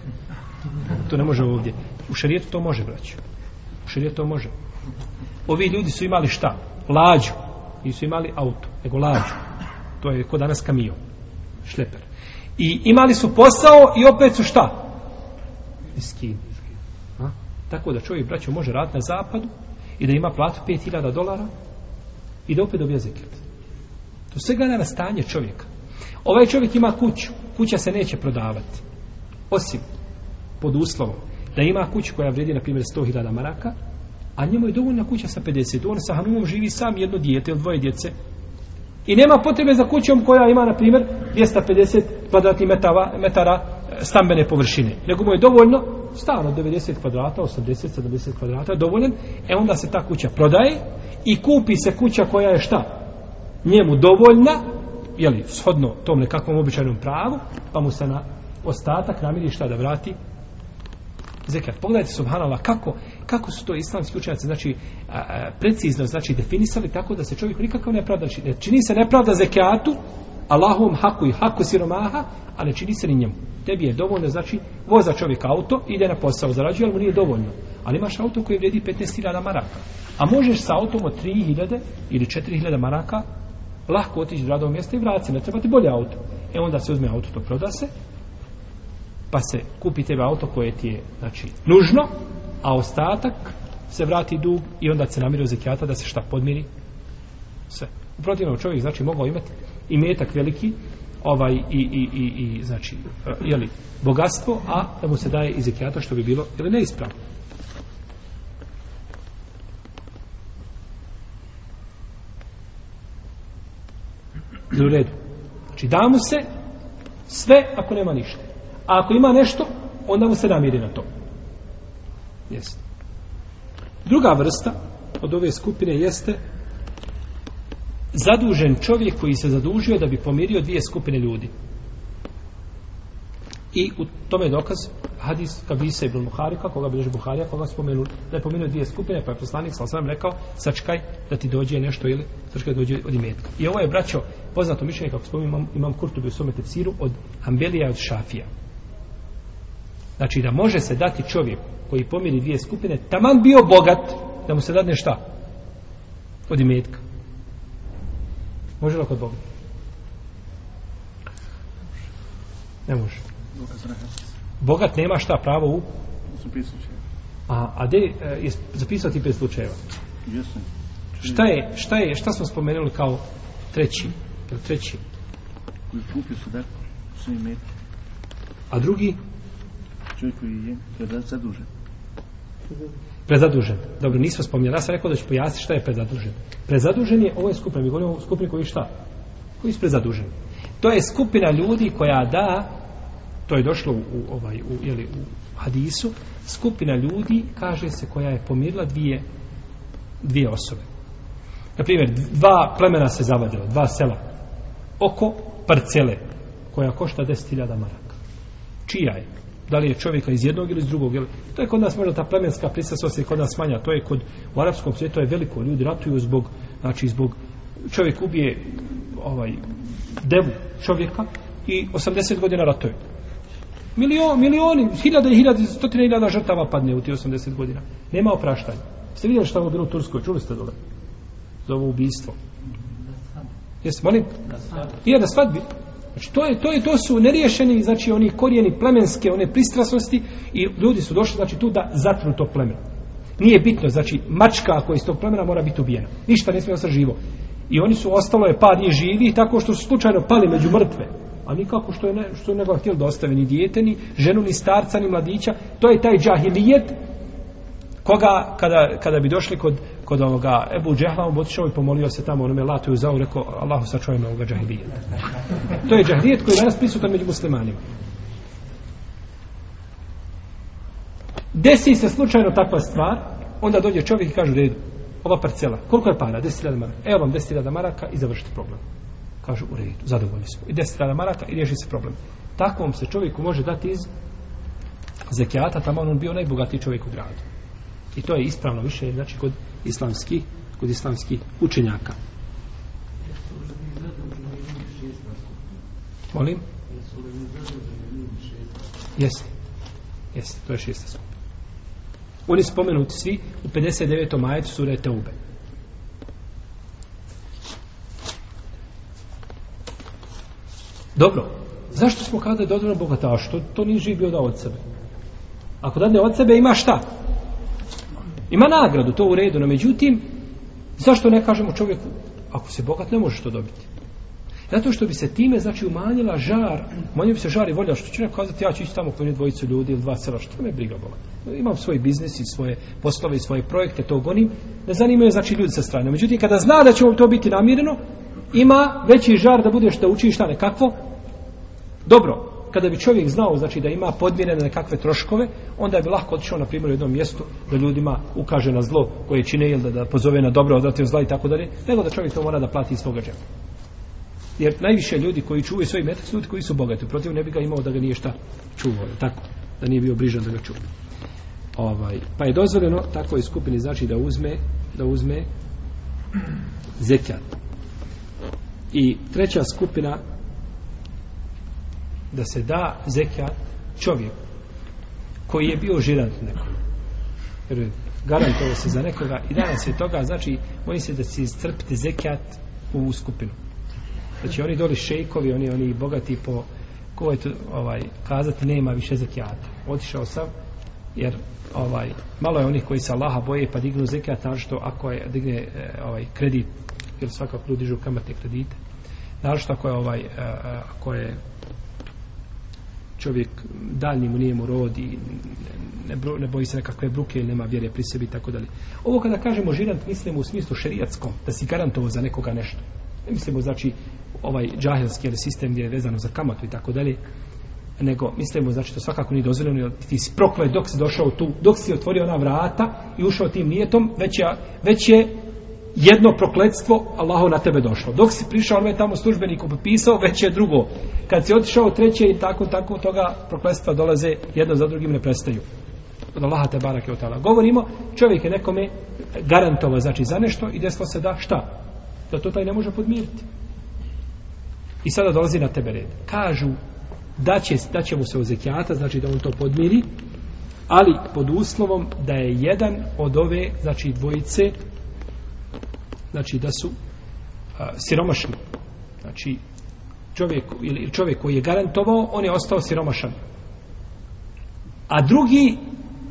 To ne može ovdje. U šarijetu to može, braću. U šarijetu to može. Ovi ljudi su imali šta? Lađu. Nisu imali auto, nego lađu. To je ko danas kamion. Šleper. I imali su posao i opet su šta? Miskin. A? Tako da čovjek, braćo, može raditi na zapadu i da ima platu 5000 dolara i da opet dobija zekret. To sve gleda na stanje čovjeka. Ovaj čovjek ima kuću. Kuća se neće prodavati. Osim pod uslovom da ima kuću koja vredi na primjer 100.000 maraka, a njemu je dovoljna kuća sa 50. On sa Hanumom živi sam jedno dijete ili dvoje djece. I nema potrebe za kućom koja ima, na primjer, 250 kvadratnih metara, metara e, stambene površine. Nego mu je dovoljno stan od 90 kvadrata, 80, 70 kvadrata, dovoljen. E onda se ta kuća prodaje i kupi se kuća koja je šta? Njemu dovoljna, jeli, shodno tom nekakvom običajnom pravu, pa mu se na ostatak namiri šta da vrati zekat. Pogledajte, subhanallah, kako, kako su to islamski učenjaci, znači, a, a, precizno, znači, definisali tako da se čovjek nikakav ne pravda, znači, čini se nepravda zekatu, Allahom haku i haku siromaha, a ne čini se ni njemu. Tebi je dovoljno, znači, voza čovjek auto, ide na posao, zarađuje, ali mu nije dovoljno. Ali imaš auto koji vredi 15.000 maraka. A možeš sa autom od 3.000 ili 4.000 maraka lahko otići do radovog mjesta i vrati se, ne treba ti bolje auto. E onda se uzme auto, to proda se, pa se kupi tebe auto koje ti je, znači, nužno, a ostatak se vrati dug i onda se namiri u zekijata da se šta podmiri sve. U protivnom čovjek, znači, mogao imati i metak veliki ovaj i, i, i, i znači e, je li bogatstvo a da mu se daje iz zekijata što bi bilo je li neispravno u redu znači da mu se sve ako nema ništa a ako ima nešto onda mu se namiri na to jest druga vrsta od ove skupine jeste zadužen čovjek koji se zadužio da bi pomirio dvije skupine ljudi. I u tome je dokaz hadis Kabisa ibn Muharika, koga bilježi Buharija, koga spomenu, da je pomenuo dvije skupine, pa je poslanik sam sam rekao, sačkaj da ti dođe nešto ili sačkaj da dođe od imetka. I ovo je, braćo, poznato mišljenje, kako spomenu, imam, imam kurtu bi u svome tepsiru, od Hambelija od Šafija. Znači da može se dati čovjek koji pomiri dvije skupine, taman bio bogat, da mu se dadne šta? Od imetka. Može li kod Boga? Ne može. Bogat nema šta pravo u? A, a gdje e, je zapisao ti pet slučajeva? Šta je, šta je, šta smo spomenuli kao treći? Kao treći? Koji kupio su dako, su i A drugi? Čovjek koji je, kada je zadužen prezadužen. Dobro, nismo spomnjali, ja sam rekao da ću pojasniti šta je prezadužen. Prezadužen je, ovo je skupina, mi govorimo o skupini koji šta? Koji je prezadužen? To je skupina ljudi koja da, to je došlo u, ovaj, u, jeli, u hadisu, skupina ljudi, kaže se, koja je pomirila dvije, dvije osobe. Na primjer, dva plemena se zavadila, dva sela, oko parcele, koja košta 10.000 maraka. Čija je? da li je čovjeka iz jednog ili iz drugog ili to je kod nas možda ta plemenska prisutnost je kod nas manja to je kod u arapskom svijetu je veliko ljudi ratuju zbog znači zbog čovjek ubije ovaj devu čovjeka i 80 godina ratuje Milio, milioni, hiljade i hiljade, stotine hiljada žrtava padne u ti 80 godina. Nema opraštanja. Ste vidjeli što je bilo u Turskoj? Čuli ste dole? Za ovo ubijstvo. Jeste, molim? Na svadbi. I na svadbi. Znači, to, je, to, je, to su neriješeni, znači, oni korijeni plemenske, one pristrasnosti i ljudi su došli, znači, tu da zatru to plemeno. Nije bitno, znači, mačka ako je iz tog plemena mora biti ubijena. Ništa ne smije ostati živo. I oni su ostalo je par nije živi tako što su slučajno pali među mrtve. A nikako što je ne, što je nego htjeli da ostave ni dijete, ni ženu, ni starca, ni mladića. To je taj džahilijet koga, kada, kada bi došli kod kod ovoga Ebu Džehla, on otišao i pomolio se tamo onome latu i uzao, rekao, Allahu sačuvaj me ovoga džahilijet. To je džahilijet koji je danas prisutan među muslimanima. Desi se slučajno takva stvar, onda dođe čovjek i kaže, redu, ova parcela, koliko je para? 10.000 maraka. Evo vam 10.000 maraka i završite problem. Kažu, u redu, zadovoljni smo. I 10.000 maraka i riješi se problem. Takvom se čovjeku može dati iz zekijata, tamo on bio najbogatiji čovjek u gradu. I to je ispravno više, znači, kod islamskih kod islamskih učenjaka. Molim? Jeste. Jeste, to je šesta skupina. Oni spomenuti svi u 59. majetu sure Teube. Dobro. Zašto smo kada je dozvoljeno bogataš? To, to nije živio da od sebe. Ako dadne od sebe ima šta? Ima nagradu, to u redu, no međutim, zašto ne kažemo čovjeku, ako se bogat ne možeš to dobiti? Zato što bi se time, znači, umanjila žar, manje bi se žar i volja, što će neko kazati, ja ću ići tamo koji dvojicu ljudi ili dva sela, što me briga bova. Imam svoj biznis i svoje poslove i svoje projekte, to gonim, ne zanimaju, znači, ljudi sa strane. Međutim, kada zna da će to biti namireno, ima veći žar da budeš da učiš šta nekakvo, dobro, kada bi čovjek znao znači da ima podmirene nekakve troškove, onda bi lako otišao na primjer u jedno mjesto da ljudima ukaže na zlo koje čine ili da, da pozove na dobro, odvrati od zla i tako dalje, nego da čovjek to mora da plati iz svoga džepa. Jer najviše ljudi koji čuvaju svoj metak su ljudi koji su bogati. Protiv ne bi ga imao da ga nije šta čuvao, tako, da nije bio brižan da ga čuva. Ovaj, pa je dozvoljeno takvoj skupini znači da uzme da uzme (clears throat) zekijat. I treća skupina da se da zekat čovjeku koji je bio žiran nekom. Jer garantovao se za nekoga i danas je toga, znači, oni se da će crpiti zekijat u ovu skupinu. Znači, oni doli šejkovi, oni, oni bogati po ko je tu, ovaj, kazati, nema više zekijata. Otišao sam, jer ovaj malo je onih koji se Allaha boje pa dignu zekijat, što ako je digne eh, ovaj kredit ili svakako ljudi dižu kamate kredite. Naravno što ako je ovaj eh, ako je čovjek daljni mu nije mu rod i ne, bro, ne boji se nekakve bruke ili nema vjere pri sebi i tako dalje. Ovo kada kažemo žirant, mislimo u smislu šerijatskom, da si garantovo za nekoga nešto. Ne mislimo, znači, ovaj džahelski ali sistem gdje je vezano za kamatu i tako dalje, nego mislimo, znači, to svakako nije dozvoljeno, jer ti si proklet dok si došao tu, dok si otvorio ona vrata i ušao tim nijetom, već je, već je jedno prokletstvo Allaho na tebe došlo. Dok si prišao, ono je tamo službeniku popisao, već je drugo. Kad si otišao treće i tako, tako toga prokletstva dolaze jedno za drugim ne prestaju. Od Allaha te barake od tala. Govorimo, čovjek je nekome garantovao, znači za nešto i desilo se da šta? Da to taj ne može podmiriti. I sada dolazi na tebe red. Kažu da će, da će mu se uzekijata, znači da on to podmiri, ali pod uslovom da je jedan od ove, znači dvojice, znači da su a, siromašni. Znači, čovjek, ili čovjek koji je garantovao, on je ostao siromašan. A drugi,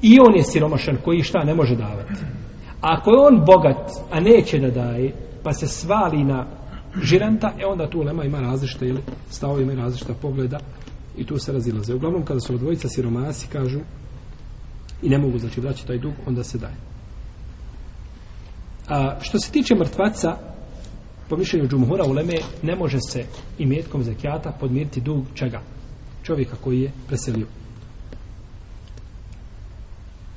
i on je siromašan, koji šta ne može davati. A ako je on bogat, a neće da daje, pa se svali na žiranta, e onda tu lema ima različita, ili stavo ima različita pogleda, i tu se razilaze. Uglavnom, kada su dvojica siromasi, kažu, i ne mogu, znači, vraći taj dug, onda se daje. A, što se tiče mrtvaca, po mišljenju džumhura uleme, ne može se imetkom zekijata podmiriti dug čega? Čovjeka koji je preselio.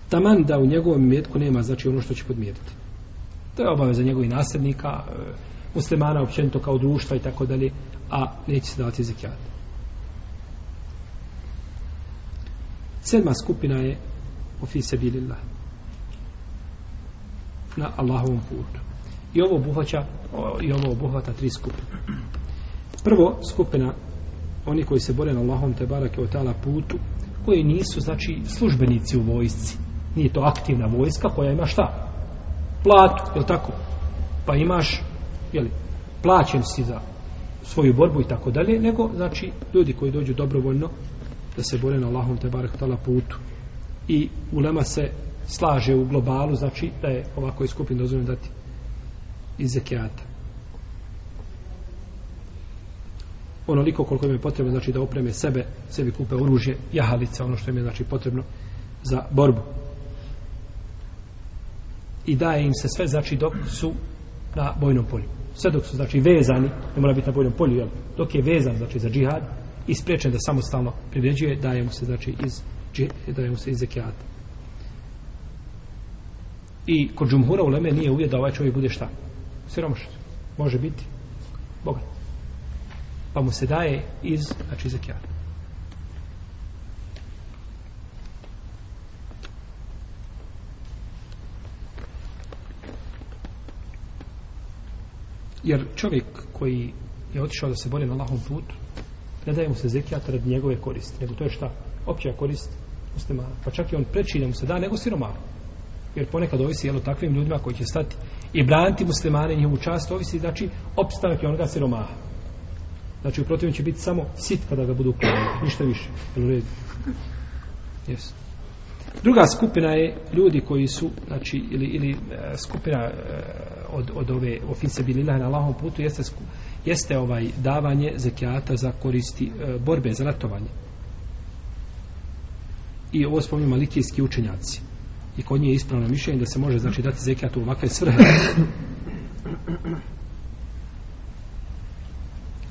Taman da u njegovom imetku nema, znači ono što će podmiriti. To je obaveza njegovih nasljednika, e, muslimana općenito kao društva i tako dalje, a neće se davati zekijat. Sedma skupina je ofise bilillah na Allahovom putu. I ovo obuhvaća i ovo obuhvata tri skupine. Prvo skupina oni koji se bore na Allahom te barake o tala putu, koji nisu znači službenici u vojsci. Nije to aktivna vojska koja ima šta? Platu, je tako? Pa imaš, je li, plaćen si za svoju borbu i tako dalje, nego znači ljudi koji dođu dobrovoljno da se bore na Allahom te barake o tala putu. I ulema se slaže u globalu, znači da je ovako i skupin dozvoljeno dati iz zekijata. Onoliko koliko im je potrebno, znači da opreme sebe, sebi kupe oružje, jahalica, ono što im je znači potrebno za borbu. I daje im se sve, znači dok su na bojnom polju. Sve dok su, znači, vezani, ne mora biti na bojnom polju, jel? dok je vezan, znači, za džihad, ispriječen da samostalno privređuje, daje mu se, znači, iz, dajemo se iz zekijata. I kod džumhura u Leme nije uvijed da ovaj čovjek bude šta? Siromašan. Može biti bogat. Pa mu se daje iz, znači, zekijata. Jer čovjek koji je otišao da se bori na lahom putu, ne daje mu se zekijat radi njegove koristi. Nego to je šta? Opća korist muslimana. Pa čak i on preči da mu se da, nego siromaru jer ponekad ovisi jel, o takvim ljudima koji će stati i braniti muslimane i njihovu čast, ovisi znači opstanak onoga siromaha. Znači, uprotivno će biti samo sit kada ga budu kojeli, ništa više. Jel u redu? Yes. Druga skupina je ljudi koji su, znači, ili, ili e, skupina e, od, od ove ofice Bililah na lahom putu jeste, jeste ovaj davanje zekijata za koristi e, borbe, za ratovanje. I ovo spominju malikijski učenjaci i kod nje je ispravno mišljenje da se može znači dati zekijat u ovakve svrhe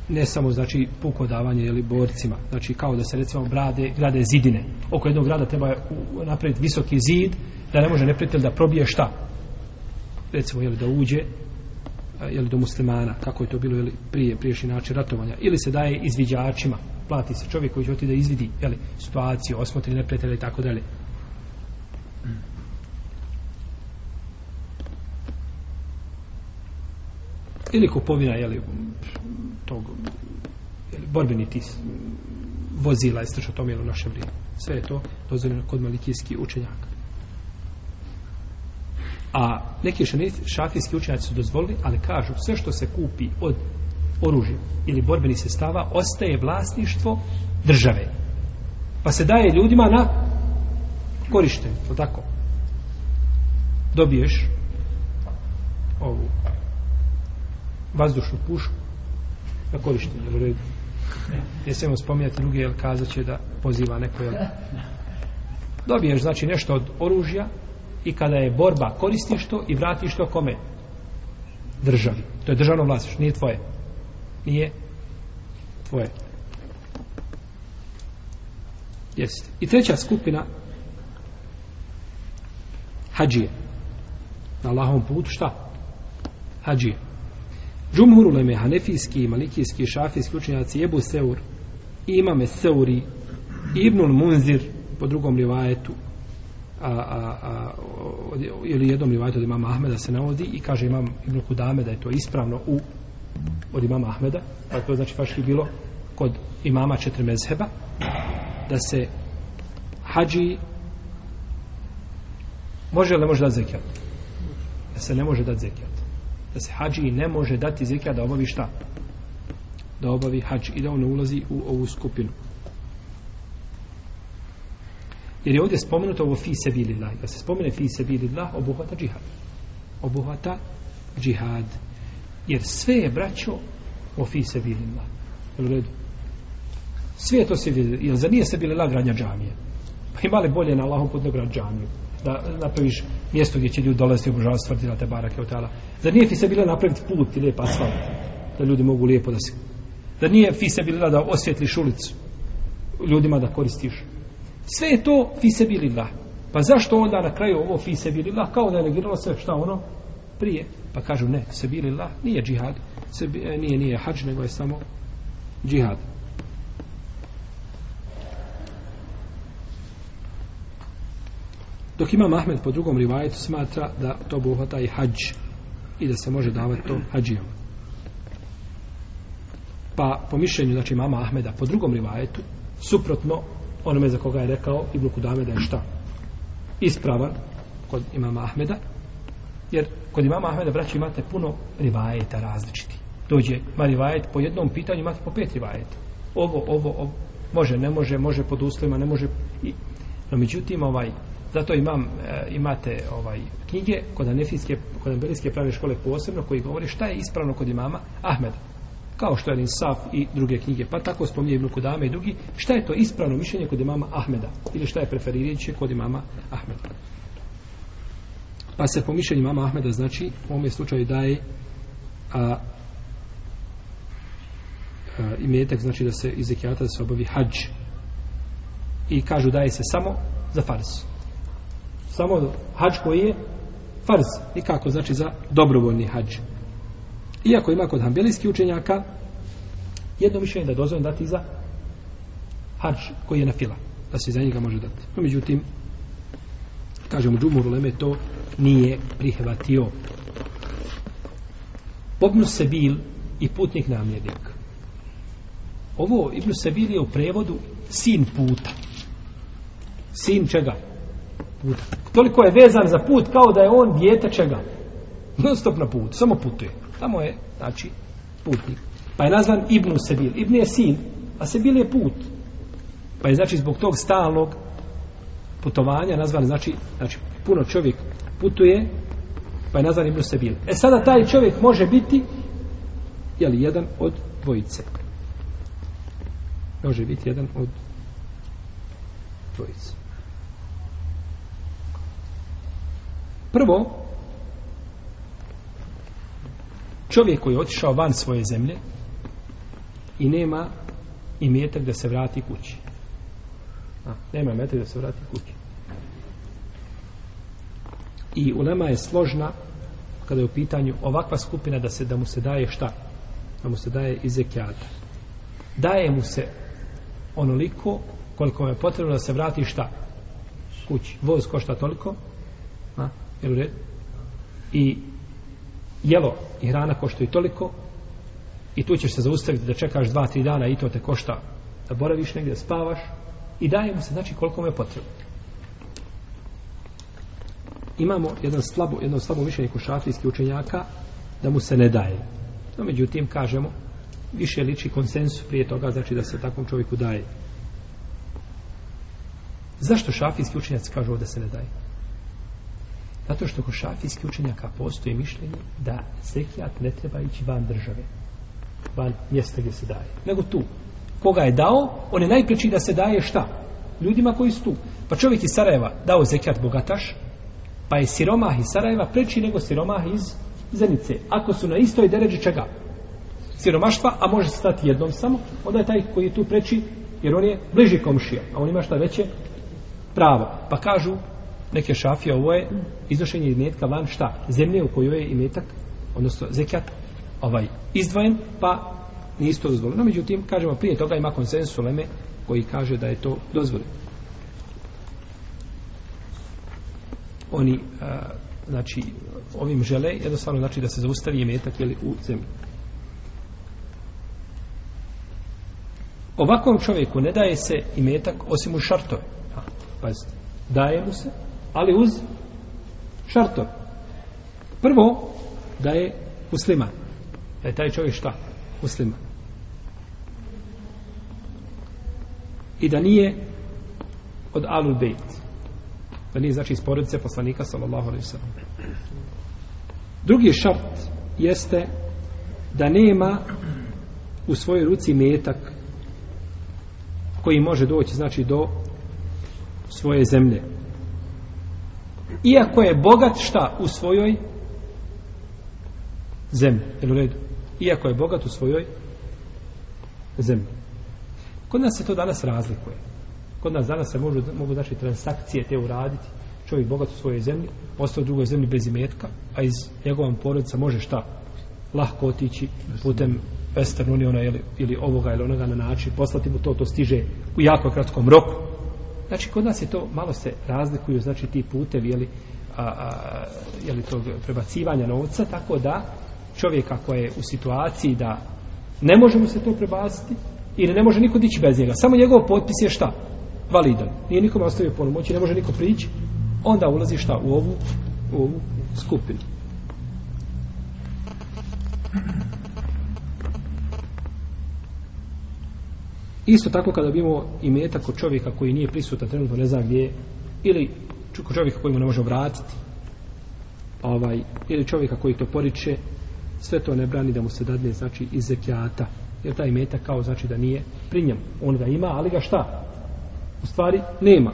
ne samo znači puko davanje ili borcima znači kao da se recimo brade, grade zidine oko jednog grada treba napraviti visoki zid da ne može neprijatelj da probije šta recimo jeli da uđe jeli do muslimana kako je to bilo jeli, prije priješnji način ratovanja ili se daje izviđačima plati se čovjek koji će otići da izvidi jeli, situaciju osmotri neprijatelja i tako dalje Mm. ili kupovina je li tog jeli, borbeni tis vozila i slično tome u naše vrijeme sve je to dozvoljeno kod malikijskih učenjaka a neki šafijski učenjaci su dozvolili ali kažu sve što se kupi od oružja ili borbenih sestava ostaje vlasništvo države pa se daje ljudima na korištenje to tako dobiješ ovu vazdušnu pušku na korištenje, u redu. Ne smijemo spominjati druge, jer kazat će da poziva neko, jel? Dobiješ, znači, nešto od oružja i kada je borba, koristiš to i vratiš to kome? Državi. To je državno vlasništvo, nije tvoje. Nije tvoje. Jeste. I treća skupina hađije. Na Allahovom putu šta? Hađije. Džumhur uleme hanefijski, malikijski, šafijski učenjaci Ebu Seur, imame Seuri, Ibnul Munzir po drugom rivajetu a, a, a, od, ili jednom rivajetu od imama Ahmeda se navodi i kaže imam Ibnul Kudame da je to ispravno u, od imama Ahmeda pa to znači faški bilo kod imama četiri mezheba da se hađi može li ne može dati zekijat? da se ne može dati zekijat da se hađi ne može dati zekija da obavi šta? Da obavi hađ i da on ulazi u ovu skupinu. Jer je ovdje spomenuto ovo fi se bili lah. Da se spomene fi se bili lah, obuhvata džihad. Obuhvata džihad. Jer sve je braćo o fi se bili lah. Jel u redu? Sve je to se bili Jel za nije se bili lah gradnja džamije? Pa imali bolje na Allahom put ne gradnja džamiju. Da napraviš mjesto gdje će ljudi dolaziti obožavati stvrdi na te barake od tela. Da nije fi se bila napraviti put i lijep asfalt, da ljudi mogu lijepo da se... Da nije fi se bila da osvjetliš ulicu ljudima da koristiš. Sve je to fi se bila. Pa zašto onda na kraju ovo fi se bila kao da je negiralo sve šta ono prije? Pa kažu ne, se bila nije džihad, se, e, nije, nije hađ, nego je samo džihad. Dok imam Ahmed po drugom rivajetu smatra da to buhvata i hađ i da se može davati to hađijama. Pa po mišljenju znači mama Ahmeda po drugom rivajetu suprotno onome za koga je rekao Ibn Kudame da je šta? Ispravan kod imama Ahmeda jer kod imama Ahmeda braći imate puno rivajeta različiti. Dođe ma rivajet po jednom pitanju imate po pet rivajeta. Ovo, ovo, ovo, može, ne može, može pod uslovima, ne može. I, no međutim ovaj Zato imam, e, imate ovaj knjige kod anefijske, kod anbelijske prave škole posebno koji govori šta je ispravno kod imama Ahmeda. Kao što je Linsaf i druge knjige, pa tako spominje Ibn Kudame i drugi, šta je to ispravno mišljenje kod imama Ahmeda ili šta je preferirajuće kod imama Ahmeda. Pa se po mišljenju imama Ahmeda znači u ovom slučaju daje a, a, imetak znači da se iz zekijata da se obavi hađ i kažu daje se samo za farsu samo hađ koji je farz, nikako znači za dobrovoljni hađ. Iako ima kod hambelijskih učenjaka jedno mišljenje da je dozvoljeno dati za hađ koji je na fila, da se za njega može dati. No, međutim, kažemo, Džumur Leme to nije prihvatio. Obnu se bil i putnik namjednik. Ovo Ibnu Sebil je u prevodu sin puta. Sin čega? Sin čega? puta. Toliko je vezan za put kao da je on dijete čega. Non stop na put, samo putuje. Tamo je, znači, putnik. Pa je nazvan Ibn Sebil. Ibn je sin, a Sebil je put. Pa je, znači, zbog tog stalnog putovanja nazvan, znači, znači puno čovjek putuje, pa je nazvan Ibn Sebil. E sada taj čovjek može biti, jel, jedan od dvojice. Može biti jedan od dvojice. Prvo, čovjek koji je otišao van svoje zemlje i nema i metak da se vrati kući. A, nema metak da se vrati kući. I u nama je složna kada je u pitanju ovakva skupina da se da mu se daje šta? Da mu se daje izekijat. Daje mu se onoliko koliko mu je potrebno da se vrati šta? Kući. Voz košta toliko. A, i jelo i hrana košta i toliko i tu ćeš se zaustaviti da čekaš dva, tri dana i to te košta da boraviš negdje, da spavaš i daje mu se znači koliko mu je potrebno imamo jedan slabo, jedno slabo mišljenje kod šafijskih učenjaka da mu se ne daje no međutim kažemo više liči konsensu prije toga znači da se takvom čovjeku daje zašto šafijski učenjaci kažu da se ne daje Zato što kod šafijski učenjaka postoji mišljenje da zekijat ne treba ići van države, van mjesta gdje se daje, nego tu. Koga je dao, on je najpreći da se daje šta? Ljudima koji su tu. Pa čovjek iz Sarajeva dao zekijat bogataš, pa je siromah iz Sarajeva preći nego siromah iz Zenice. Ako su na istoj deređi čega? Siromaštva, a može se stati jednom samo, onda je taj koji je tu preći, jer on je bliži komšija, a on ima šta veće pravo. Pa kažu, neke šafije, ovo je iznošenje imetka van šta? Zemlje u kojoj je imetak, odnosno zekijat, ovaj, izdvojen, pa nije isto dozvoljeno. Međutim, kažemo, prije toga ima konsens u Leme koji kaže da je to dozvoljeno. Oni, a, znači, ovim žele, jednostavno znači da se zaustavi imetak ili u zemlji. Ovakvom čovjeku ne daje se imetak osim u šartove. Pazite, daje mu se, ali uz šarto. Prvo, da je musliman. Da je taj čovjek šta? Musliman. I da nije od Alul Bejt. Da nije znači iz porodice poslanika sallallahu alaihi sallam. Drugi šart jeste da nema u svojoj ruci metak koji može doći znači do svoje zemlje iako je bogat šta u svojoj zemlji jel u redu iako je bogat u svojoj zemlji kod nas se to danas razlikuje kod nas danas se mogu, mogu znači transakcije te uraditi čovjek bogat u svojoj zemlji ostao u drugoj zemlji bez imetka a iz njegovom porodica može šta lahko otići putem Western Uniona ili, ili ovoga ili onoga na način poslati mu to, to stiže u jako kratkom roku Znači, kod nas je to, malo se razlikuju, znači, ti putevi, jeli, a, a, jeli to prebacivanja novca, tako da čovjek ako je u situaciji da ne može mu se to prebaciti ili ne može niko dići bez njega, samo njegov potpis je šta? Validan. Nije nikom ostavio ponomoći, ne može niko prići, onda ulazi šta? U ovu, u ovu skupinu. Thank you. Isto tako kada bimo i metak kod čovjeka koji nije prisutan trenutno ne zna gdje ili kod čovjeka koji mu ne može vratiti ovaj, ili čovjeka koji to poriče sve to ne brani da mu se dadne znači iz zekijata jer taj metak kao znači da nije pri njem on ga ima ali ga šta u stvari nema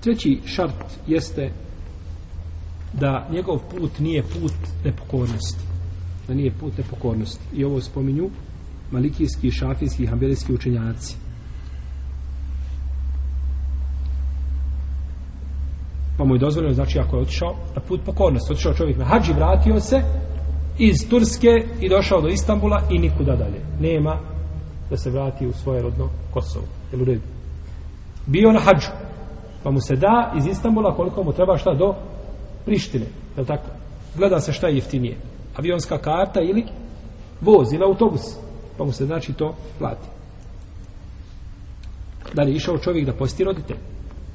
treći šart jeste da njegov put nije put nepokornosti da nije put nepokornosti. I ovo spominju malikijski, šafijski i hamberijski učenjaci. Pa mu je dozvoljeno, znači ako je otišao na put pokornosti, otišao čovjek na hađi, vratio se iz Turske i došao do Istambula i nikuda dalje. Nema da se vrati u svoje rodno Kosovo. Jel u redu? Bio na hađu. Pa mu se da iz Istambula koliko mu treba šta do Prištine. Jel tako? Gleda se šta je jeftinije avionska karta ili voz ili autobus. Pa mu se znači to plati. Da li je išao čovjek da posti roditelj?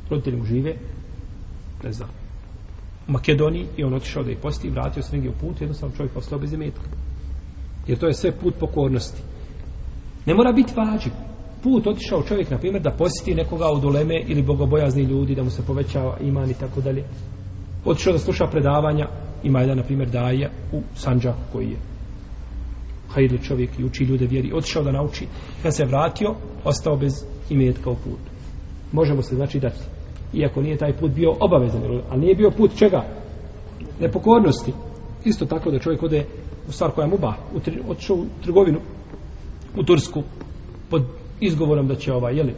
Roditelji mu žive, ne znam, u Makedoniji i on otišao da je posti i vratio se negdje u put, jednostavno čovjek ostao bez imetka. Jer to je sve put pokornosti. Ne mora biti vađiv. Put otišao čovjek, na primjer, da posjeti nekoga od oleme ili bogobojazni ljudi, da mu se povećava iman i tako dalje. Otišao da sluša predavanja, ima jedan, na primjer, daje u Sanđaku koji je hajdu čovjek i uči ljude vjeri, otišao da nauči, kad se vratio, ostao bez imetka u putu. Možemo se znači dati. Iako nije taj put bio obavezan, a nije bio put čega? Nepokornosti. Isto tako da čovjek ode u stvar koja mu ba, otišao u trgovinu u Tursku pod izgovorom da će ovaj, jeli,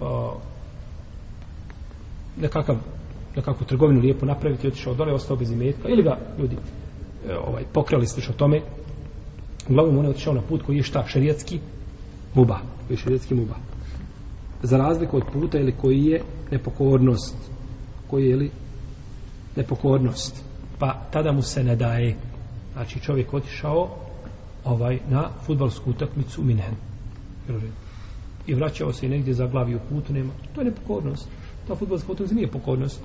o, nekakav nekakvu trgovinu lijepo napraviti, otišao dole, ostao bez imetka, ili ga ljudi e, ovaj, pokrali ste što tome, uglavnom on je otišao na put koji je šta? Šerijetski muba. Koji je šerijetski muba. Za razliku od puta, ili koji je nepokornost. Koji je, ili nepokornost. Pa tada mu se ne daje. Znači, čovjek otišao ovaj, na futbalsku utakmicu u Minhen. I vraćao se i negdje za glavi u putu, nema. To je nepokornost. Ta futbalska utakmica nije pokornost.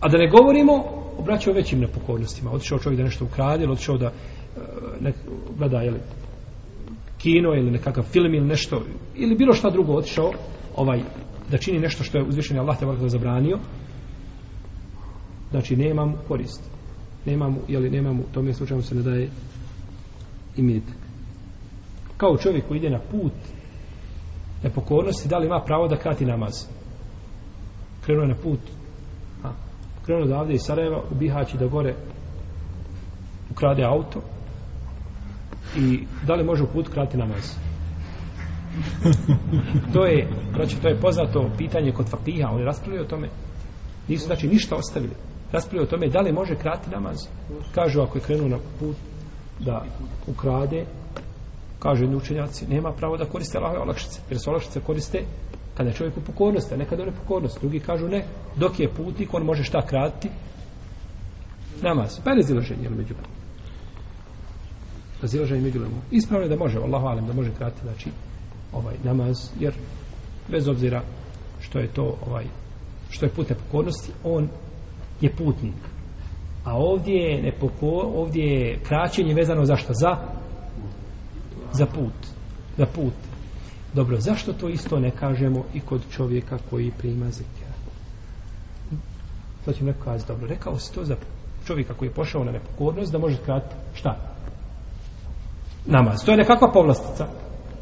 A da ne govorimo o braću većim nepokornostima. Otišao čovjek da nešto ukradi, ili otišao da e, ne, gleda jeli, kino ili nekakav film ili nešto, ili bilo šta drugo otišao ovaj, da čini nešto što je uzvišenje Allah te vrlo zabranio, znači nema mu korist. Nema mu, jeli, nema mu, tom je slučaju se ne daje imit. Kao čovjek koji ide na put nepokornosti, da li ima pravo da krati namaz? Krenuo je na put krenuo odavde iz Sarajeva u Bihaći da gore ukrade auto i da li može u put krati namaz (laughs) to je znači to je poznato pitanje kod Fakiha oni raspravljaju o tome nisu znači ništa ostavili raspravljaju o tome da li može krati namaz kažu ako je krenuo na put da ukrade kažu jedni učenjaci nema pravo da koriste Allahove olakšice jer se olakšice koriste kada je čovjek u pokornosti, a nekada on je pokornost. Drugi kažu ne, dok je putnik, on može šta kratiti? Namaz. Pa je raziloženje, jel, među nama. Pa raziloženje među nama. Ispravno je da može, Allah valim, da može kratiti, znači, ovaj, namaz, jer bez obzira što je to, ovaj, što je put nepokornosti, on je putnik. A ovdje je, nepoko, ovdje je kraćenje vezano za šta? Za? Za put. Za put. Dobro, zašto to isto ne kažemo i kod čovjeka koji prima zikr? To će neko kazi, dobro, rekao si to za čovjeka koji je pošao na nepokornost da može krati šta? Namaz. To je nekakva povlastica.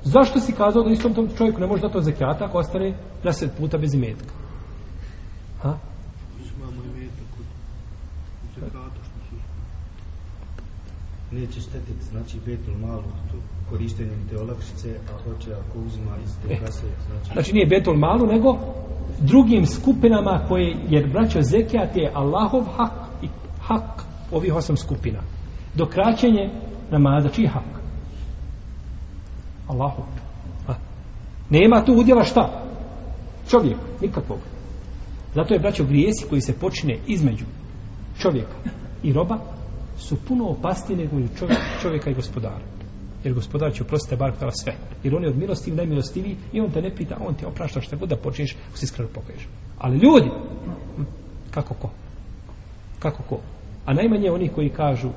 Zašto si kazao da istom tom čovjeku ne može dati zekijata ako ostane deset puta bez imetka? Ha? Mi imamo imetak od zekijata što neće štetiti, znači Betul Malu tu korištenjem te olakšice, a hoće ako uzima iz te e. kase, znači... Znači nije Betul Malu, nego drugim skupinama koje, jer braćo Zekijat je Allahov hak i hak ovih osam skupina. Dokraćenje namaza, čiji hak? Allahov. Ha. Nema tu udjela šta? Čovjek, nikakvog. Zato je braćo grijesi koji se počine između čovjeka i roba, su puno opasnije nego čovjek, čovjeka i gospodara. Jer gospodar će oprostiti bar kada sve. Jer on je od milostiv, najmilostiviji i on te ne pita, on ti oprašta šta god da počneš, ako se iskreno pokaješ. Ali ljudi, kako ko? Kako ko? A najmanje oni koji kažu,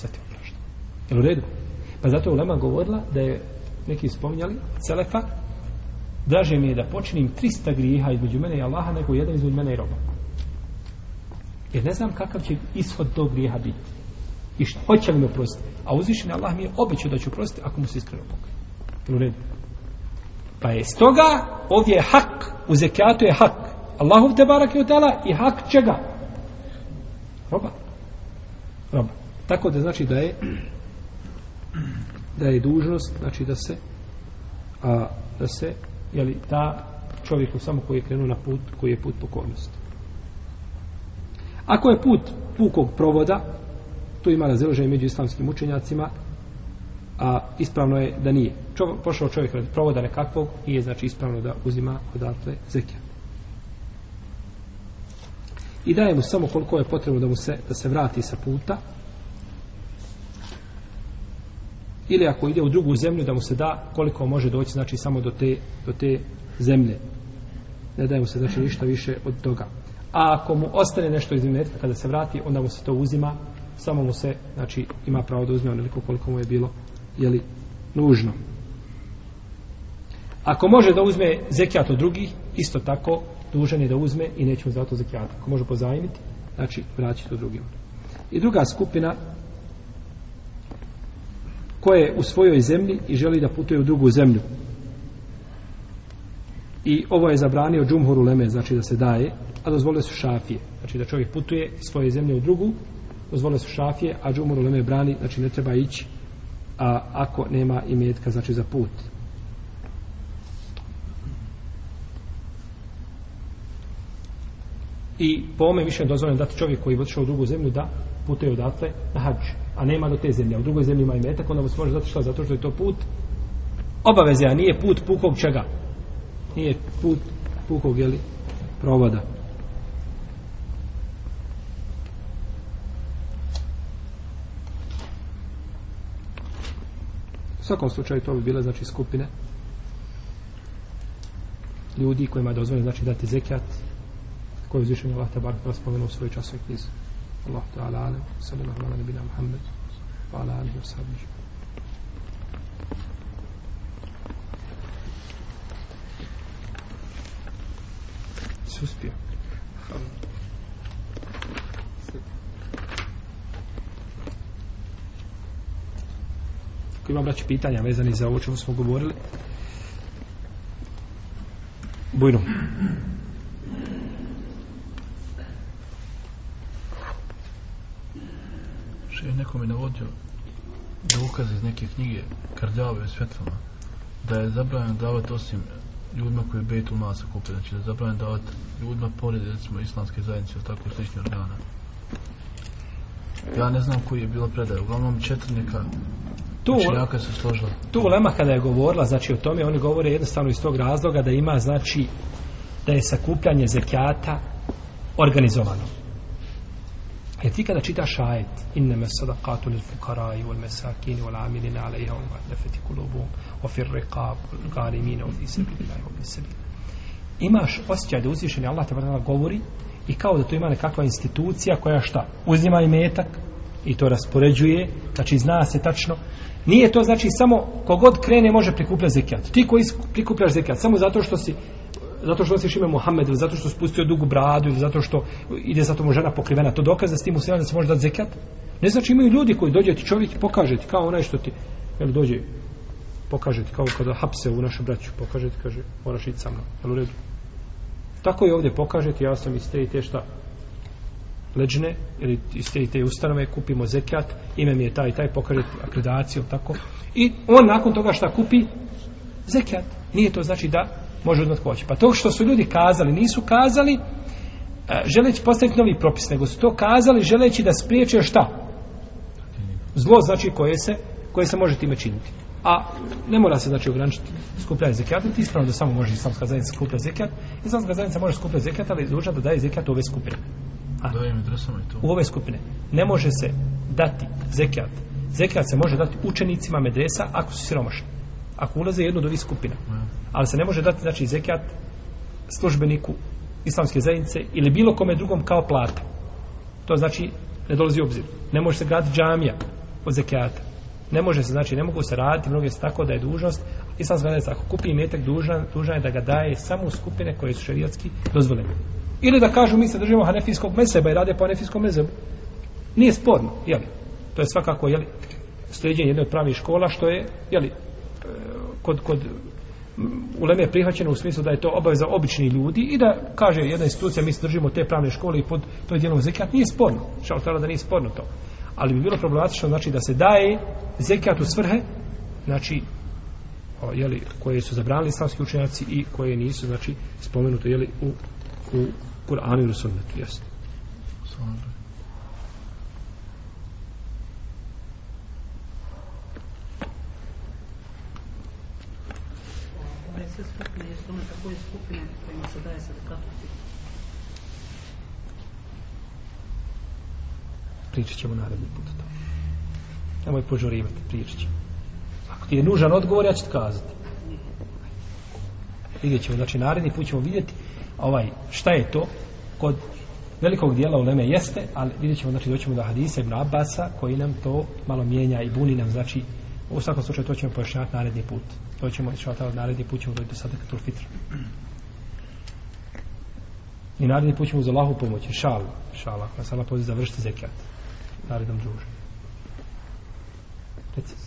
sve ti oprašta. Jel u redu? Pa zato je Ulema govorila da je, neki spominjali, Selefa, draže mi je da počinim 300 griha između mene i Allaha, nego jedan između mene i roba. Jer ne znam kakav će ishod tog grijeha biti. I što hoće mi oprostiti. A uzvišen Allah mi je običao da ću oprostiti ako mu se iskreno pokaju. Pa je stoga ovdje je hak, u zekijatu je hak. Allahov te barak je odala i hak čega? Roba. Roba. Tako da znači da je da je dužnost znači da se a, da se jeli, da čovjeku samo koji je krenuo na put koji je put pokornosti. Ako je put pukog provoda, tu ima razilaženje među islamskim učenjacima a ispravno je da nije Čov, pošao čovjek radi provoda nekakvog nije znači ispravno da uzima odatle zekija i daje mu samo koliko je potrebno da mu se, da se vrati sa puta ili ako ide u drugu zemlju da mu se da koliko može doći znači samo do te, do te zemlje ne daje mu se znači ništa više od toga a ako mu ostane nešto iz imetka kada se vrati onda mu se to uzima samo mu se znači ima pravo da uzme onoliko koliko mu je bilo je li nužno ako može da uzme zekijat od drugih isto tako dužan je da uzme i neće mu zato zekijat ako može pozajmiti znači vraćati to drugima i druga skupina koje je u svojoj zemlji i želi da putuje u drugu zemlju i ovo je zabranio džumhur u leme znači da se daje a dozvole su šafije znači da čovjek putuje svoje zemlje u drugu dozvole su šafije, a džumur uleme brani, znači ne treba ići, a ako nema i metka, znači za put. I po ome više dozvoljeno dati čovjek koji je otišao u drugu zemlju da putuje odatle na hađ, a nema do te zemlje. U drugoj zemlji ima i metak, onda mu se može zatišla zato što je to put obaveze, a nije put pukog čega. Nije put pukog, jeli, provoda. U svakom slučaju to bi bile znači skupine ljudi kojima je dozvoljeno znači dati zekijat koji je uzvišen Allah tabar koja spomenu u svojoj časovi knjizi. Allah ta'ala alam, sallallahu ala nebina Muhammed, wa ala alihi wa sallam. Suspio. ima braći pitanja vezani za ovo čemu smo govorili bujno še je neko mi navodio da ukaz iz neke knjige Kardjave i Svetlana da je zabranjeno davati osim ljudima koji je Bejtul Masa kupio znači da je zabranjeno davati ljudima pored recimo islamske zajednice ili tako slični organa ja ne znam koji je bila predaja uglavnom četiri neka tu, znači, se složila. tu Lema kada je govorila znači o tome, oni govore jednostavno iz tog razloga da ima znači da je sakupljanje zekijata organizovano. Jer ti kada čitaš ajet inne me sadakatu lil fukara i vol mesakini vol amilina ale i on vat nefeti kulubum ofir reka gari mine ofi sebi bilaj ofi sebi imaš osjećaj da uzvišeni Allah te govori i kao da to ima nekakva institucija koja šta uzima i metak i to raspoređuje znači zna se tačno Nije to znači samo kogod krene može prikupljati zekijat. Ti koji prikupljaš zekijat samo zato što si zato što nosiš ime Muhammed ili zato što spustio dugu bradu ili zato što ide za tomu žena pokrivena to dokaz da s tim usilama da se može dati zekijat ne znači imaju ljudi koji dođe ti čovjek pokaže ti kao onaj što ti jel dođe pokaže ti kao kada hapse u našu braću pokaže ti kaže moraš ići sa mnom jel u redu tako je ovdje pokaže ti ja sam iz te i te šta leđne ili iz te, te ustanove kupimo zekijat, ime mi je taj taj pokaže akreditaciju tako i on nakon toga šta kupi zekijat, nije to znači da može odmah hoće, pa to što su ljudi kazali nisu kazali e, želeći postaviti novi propis, nego su to kazali želeći da spriječe šta zlo znači koje se koje se može time činiti a ne mora se znači ograničiti skupljanje zekijata, ti ispravno da samo može islamska zajednica skupljati zekijat, islamska zajednica može skupljati zekijat, ali izvuča da daje zekijat ove skupine. A, u ove skupine ne može se dati zekijat zekijat se može dati učenicima medresa ako su siromašni ako ulaze jedno do ovih skupina ali se ne može dati znači zekijat službeniku islamske zajednice ili bilo kome drugom kao plata to znači ne dolazi u obzir ne može se graditi džamija od zekijata ne može se znači ne mogu se raditi mnoge se tako da je dužnost islamska zajednica ako kupi metak dužan, dužan je da ga daje samo u skupine koje su šerijatski dozvoljene Ili da kažu mi se držimo hanefijskog mezeba i rade po hanefijskom mezebu. Nije sporno, je li? To je svakako, je li, sljeđenje jedne od pravnih škola, što je, je li, e, kod, kod mm, u Leme je prihvaćeno u smislu da je to obaveza obični ljudi i da kaže jedna institucija, mi se držimo te pravne škole i pod to je dijelom zekijat, nije sporno. Šal tala da nije sporno to. Ali bi bilo problematično, znači, da se daje zekijat u svrhe, znači, o, jeli, koje su zabranili islamski učenjaci i koje nisu, znači, spomenuto, jeli, u, u Kur'an i Rasulnet, jesli. Pričat ćemo naredni put o tome. Nemoj požurivati, pričat ćemo. Ako ti je nužan odgovor, ja ću ti kazati. Vidjet ćemo, znači naredni put ćemo vidjeti ovaj, šta je to kod velikog dijela u Leme jeste, ali vidjet ćemo, znači doćemo do Hadisa Ibn Abasa, koji nam to malo mijenja i buni nam, znači u svakom slučaju to ćemo pojašnjati naredni put. To ćemo, išto naredni put ćemo doći do sada katul fitra. I naredni put ćemo uz Allahu pomoći, šal, šal, ako nas Allah pozit završiti zekijat, narednom družu.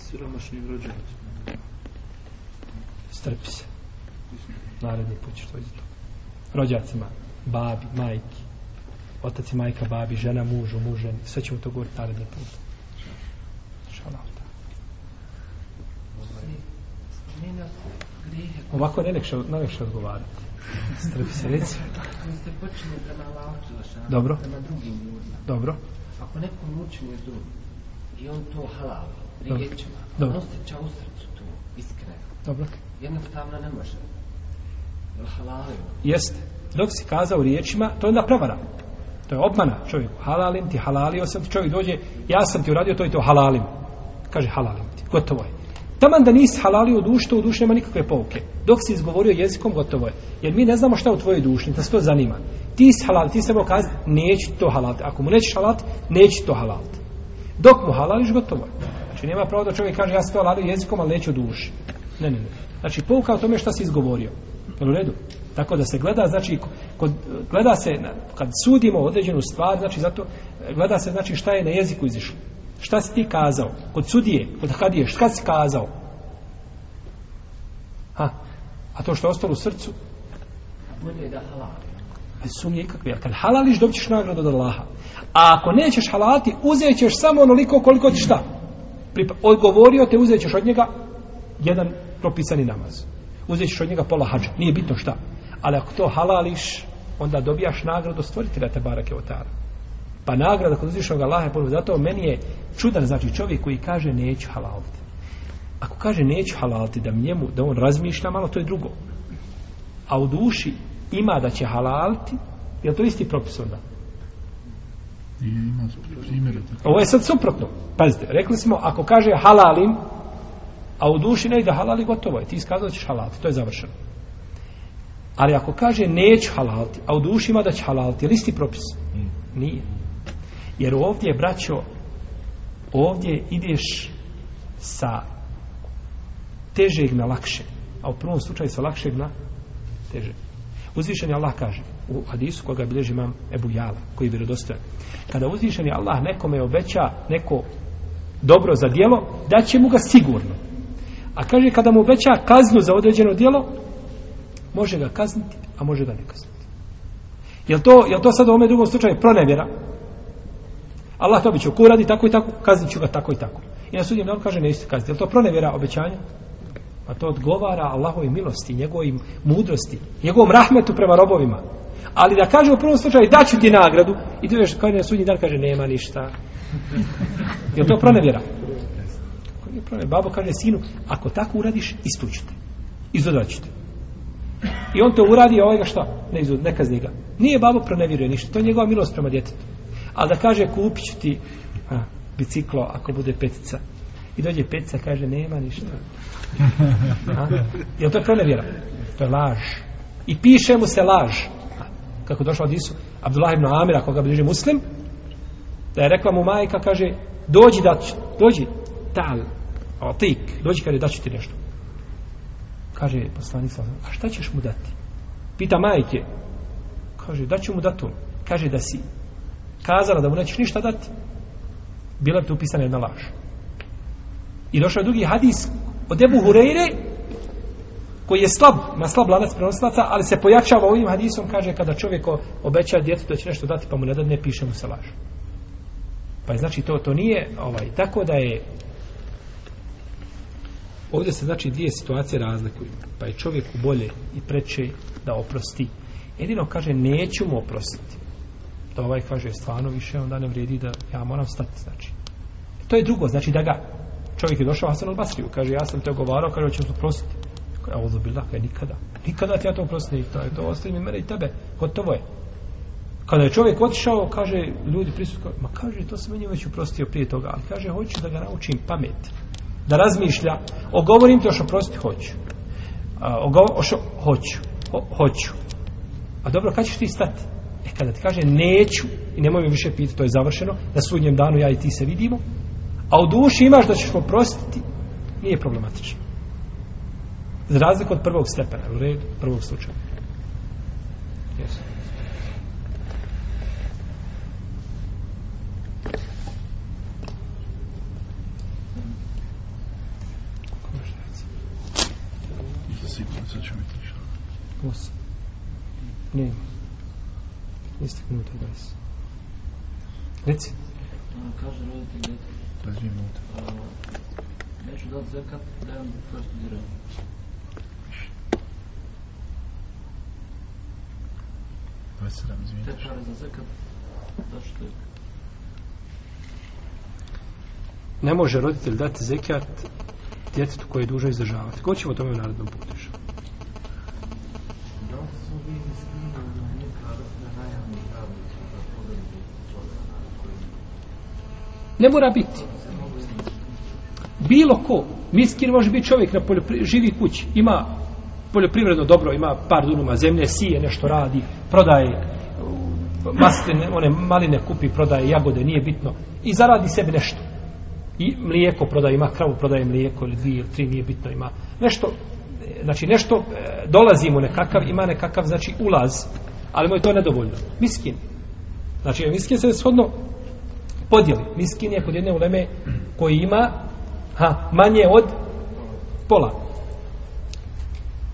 Siromašni rođenac. Strpi se. Naredni put ćeš to izdobiti rođacima, babi, majki, otac i majka, babi, žena, mužu, muženi, sve ćemo to govoriti naredni put. Ovako je najlekše, najlekše odgovarati. Strpi se, reci. Dobro. Dobro. Ako neko muči ne drugi, i on to halal, riječima, on osjeća u srcu to, iskreno. Dobro. Jednostavno ne može. Jeste. Dok si kazao riječima, to je onda prevara. To je obmana čovjeku. Halalim ti, halalio sam ti. Čovjek dođe, ja sam ti uradio to i to halalim. Kaže halalim ti. Gotovo je. Taman da nisi halalio u duši, to u duši nema nikakve pouke. Dok si izgovorio jezikom, gotovo je. Jer mi ne znamo šta u tvojoj duši, da se to zanima. Ti si halal, ti se mogu kazi, neću to halal. Ako mu nećeš halal, neću to halal. Dok mu halališ, gotovo je. Znači, nema pravo da čovjek kaže, ja sam to halalio jezikom, ali neću duši. Ne, ne, ne. Znači, pouka o tome šta si izgovorio. Jel u redu? Tako da se gleda, znači, kod, gleda se, kad sudimo određenu stvar, znači, zato, gleda se, znači, šta je na jeziku izišlo. Šta si ti kazao? Kod sudije, kod hadije, šta si kazao? Ha? A to što je ostalo u srcu? Bude da halali. Bez sumnje ikakve. Kad halališ, dobićeš nagradu od Allaha. A ako nećeš halati, uzet ćeš samo onoliko koliko ti šta? Pripa, odgovorio te, uzet ćeš od njega jedan propisani namaz. Namaz uzeti ćeš od njega pola hađa, nije bitno šta. Ali ako to halališ, onda dobijaš nagradu stvoritelja te barake otara. Pa nagrada kod uzvišnog Allaha je ponovno. Zato meni je čudan, znači čovjek koji kaže neću halaliti. Ako kaže neću halaliti, da njemu, da on razmišlja malo, to je drugo. A u duši ima da će halaliti, je to isti propis onda? Ima primjere. Ovo je sad suprotno. Pazite, rekli smo, ako kaže halalim, A u duši ne ide halal i gotovo je. Ti iskazao da ćeš halal, to je završeno. Ali ako kaže neću halal, a u duši ima da će halal, je listi propis? Hmm. Nije. Jer ovdje, braćo, ovdje ideš sa težeg na lakše. A u prvom slučaju sa lakšeg na teže. Uzvišen je Allah kaže u hadisu koga bilježi imam Ebu Jala, koji je vjerodostojan. Kada uzvišen je Allah nekome obeća neko dobro za dijelo, da će mu ga sigurno. A kaže kada mu obeća kaznu za određeno djelo, može ga kazniti, a može ga ne kazniti. Jel to, jel to sad u ome drugom slučaju pronevjera? Allah to obiću, ko radi tako i tako, kaznit ću ga tako i tako. I na sudnjem dan kaže, neću se kazniti. Jel to pronevjera obećanja? Pa to odgovara Allahovi milosti, njegovoj mudrosti, njegovom rahmetu prema robovima. Ali da kaže u prvom slučaju, daću ti nagradu, i tu još kao na sudnji dan kaže, nema ništa. Jel to pronevjera? nije problem. Babo kaže sinu, ako tako uradiš, istućete. Izodaćete. I on to uradi, a ovaj ga šta? Ne, izud, ne kazni ga. Nije babo pronevjeruje ništa. To je njegova milost prema djetetu. Ali da kaže, kupit ću ti a, biciklo ako bude petica. I dođe petica, kaže, nema ništa. A? Jel to je pronevjera? To je laž. I piše mu se laž. A, kako došlo od Isu, Abdullah ibn Amira, koga bliži muslim, da je rekla mu majka, kaže, dođi da dođi, tal, Atik, dođi kada daću ti nešto. Kaže poslanik sa a šta ćeš mu dati? Pita majke. Kaže, daću mu datum. Kaže da si kazala da mu nećeš ništa dati. Bila bi tu upisana jedna laž. I došao je drugi hadis od Ebu Hureyre, koji je slab, na slab lanac prenoslaca, ali se pojačava ovim hadisom, kaže, kada čovjek obeća djetu da će nešto dati, pa mu ne da ne piše mu se laž. Pa je, znači, to, to nije, ovaj, tako da je Ovdje se znači dvije situacije razlikuju. Pa je čovjeku bolje i preče da oprosti. Jedino kaže neću mu oprostiti. To ovaj kaže stvarno više onda ne vrijedi da ja moram stati znači. To je drugo, znači da ga čovjek je došao Hasan al-Basriju, kaže ja sam te ogovarao, kaže hoćemo se oprostiti. Kaže ovo zbilja, kaže nikada. Nikada ti ja to oprostiti, to je to ostaje mi mene i tebe. Gotovo je. Kada je čovjek otišao, kaže ljudi prisutni, ma kaže to se meni već oprostio prije toga, ali kaže hoću da ga naučim pameti da razmišlja ogovorim te još oprostiti hoću ogovorim te hoću Ho, hoću a dobro kad ćeš ti stati e kada ti kaže neću i nemoj mi više pitati to je završeno na sudnjem danu ja i ti se vidimo a u duši imaš da ćeš oprostiti nije problematično za razliku od prvog stepena u redu prvog slučaja Reci. Kaže roditelj djeta. Razvijem minuta. Neću dati zekat, dajem da to studiraju. Veselam, izvinite. Te pare za zekat, zašto je ne može roditelj dati zekijat djetetu koje je duže izdržavati. Ko ćemo tome u narodnom putu? Ne mora biti. Bilo ko, miskin može biti čovjek na poljopri, živi kući, ima poljoprivredno dobro, ima par dunuma zemlje, sije, nešto radi, prodaje masline, one maline kupi, prodaje jagode, nije bitno. I zaradi sebi nešto. I mlijeko prodaje, ima kravu, prodaje mlijeko ili dvije ili tri, nije bitno, ima nešto. Znači nešto, e, dolazi mu nekakav, ima nekakav, znači ulaz, ali mu je to nedovoljno. Miskin. Znači, miskin se shodno podjeli. Miskin je kod jedne uleme koji ima ha, manje od pola.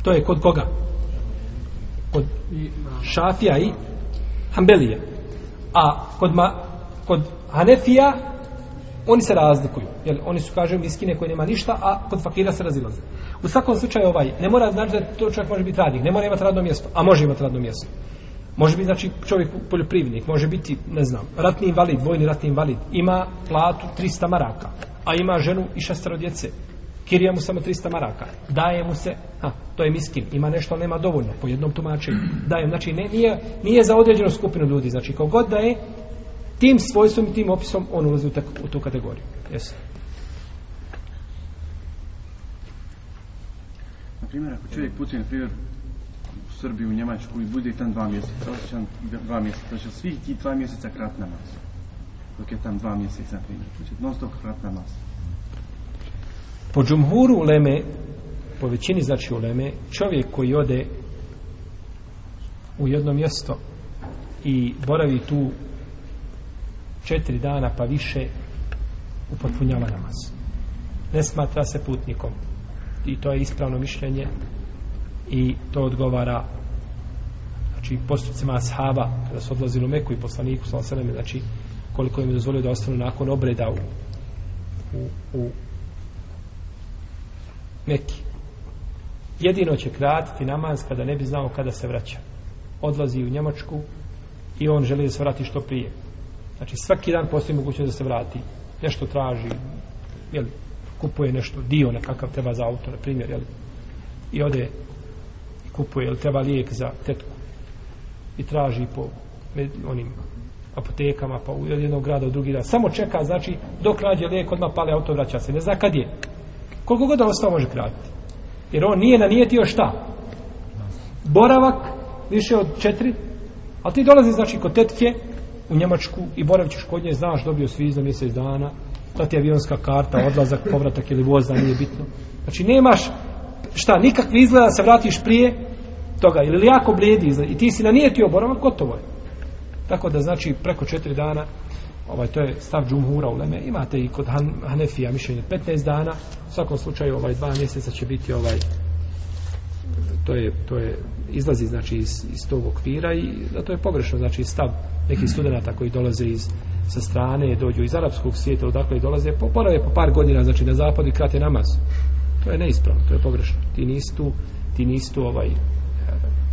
To je kod koga? Kod Šafija i Hambelija. A kod, ma, kod Hanefija oni se razlikuju. Jer oni su kažu miskine koji nema ništa, a kod fakira se razilaze. U svakom slučaju ovaj, ne mora znači da to čovjek može biti radnik, ne mora imati radno mjesto, a može imati radno mjesto. Može biti znači čovjek poljoprivrednik, može biti, ne znam, ratni invalid, vojni ratni invalid, ima platu 300 maraka, a ima ženu i šestero djece. Kirija mu samo 300 maraka. Daje mu se, ha, to je miskin, ima nešto, nema dovoljno, po jednom tumačenju. Daje, znači ne, nije, nije za određenu skupinu ljudi, znači kogod da je, tim svojstvom tim opisom on ulazi u, u tu kategoriju. Yes. Na primjer, ako čovjek putuje, na primjer, Srbiju, u Njemačku i bude tam dva mjeseca, osjećam dva mjeseca, osjećam svih ti dva mjeseca krat na masu. Dok je tam dva mjeseca, primjer, non stop krat na masu. Po džumhuru uleme, po većini znači uleme, čovjek koji ode u jedno mjesto i boravi tu četiri dana pa više upotpunjava namaz. Ne smatra se putnikom. I to je ispravno mišljenje i to odgovara znači postupcima ashaba kada su odlazili u Meku i poslaniku sa osanem znači koliko im je dozvolio da ostanu nakon obreda u, u, u Meki jedino će kratiti namaz kada ne bi znao kada se vraća odlazi u Njemačku i on želi da se vrati što prije znači svaki dan postoji mogućnost da se vrati nešto traži jel, kupuje nešto, dio nekakav treba za auto na primjer jel, i ode kupuje ili treba lijek za tetku i traži po med, onim apotekama pa u jednog grada u drugi grad samo čeka znači dok nađe lijek odma pale auto vraća se ne zna kad je koliko god ostao može kratiti jer on nije nanijetio šta boravak više od četiri a ti dolazi znači kod tetke u Njemačku i boravićeš kod nje znaš dobio svi za mjesec dana ta ti avionska karta, odlazak, povratak ili voz, nije bitno. Znači, nemaš, šta, nikakvi izgleda da se vratiš prije toga, ili jako blijedi izgled, i ti si na nijeti oboravak, gotovo je. Tako da, znači, preko četiri dana, ovaj, to je stav džumhura u Leme, imate i kod Han, Hanefija mišljenje 15 dana, u svakom slučaju, ovaj, dva mjeseca će biti ovaj, to je, to je izlazi znači iz, iz tog okvira i da to je pogrešno znači stav nekih studenta koji dolaze iz sa strane dođu iz arapskog svijeta odakle dolaze po porave po par godina znači na zapadu i krate namaz To je neispravno, to je pogrešno. Ti nisi tu, ti nisi tu ovaj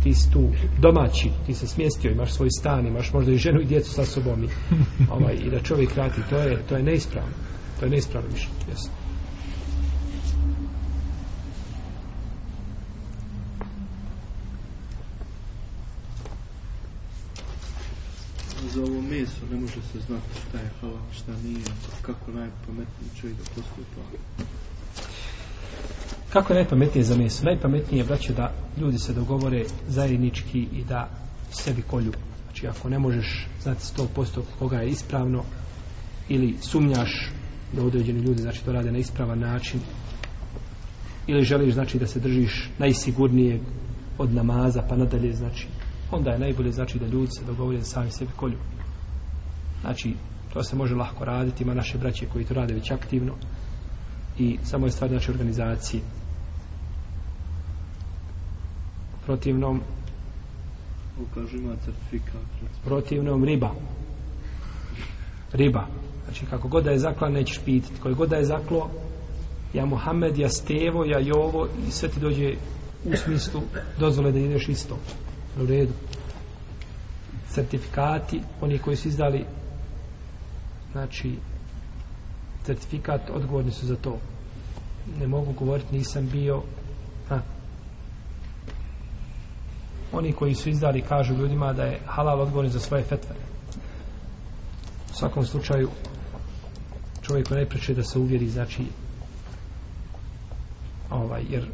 ti si tu domaći, ti se smjestio, imaš svoj stan, imaš možda i ženu i djecu sa sobom i, (laughs) ovaj, i da čovjek vrati, to je, to je neispravno. To je neispravno više. Yes. za ovo meso ne može se znati šta je halal, šta nije, kako najpametniji čovjek da postupa. Kako je najpametnije za meso? Najpametnije je, braće, da ljudi se dogovore zajednički i da sebi kolju. Znači, ako ne možeš znati 100% koga je ispravno ili sumnjaš da određeni ljudi, znači, to rade na ispravan način ili želiš, znači, da se držiš najsigurnije od namaza pa nadalje, znači, onda je najbolje, znači, da ljudi se dogovore sami sebi kolju. Znači, to se može lahko raditi, ima naše braće koji to rade već aktivno, i samo je stvar znači organizacije protivnom ukažima protivnom riba riba znači kako god da je zakla nećeš pititi koji god da je zaklo ja Muhammed, ja Stevo, ja Jovo i sve ti dođe u smislu dozvole da ideš isto u redu certifikati, oni koji su izdali znači certifikat, odgovorni su za to. Ne mogu govoriti, nisam bio... A. Oni koji su izdali kažu ljudima da je halal odgovorni za svoje fetve. U svakom slučaju, čovjek koji najpreče da se uvjeri, znači, ovaj, jer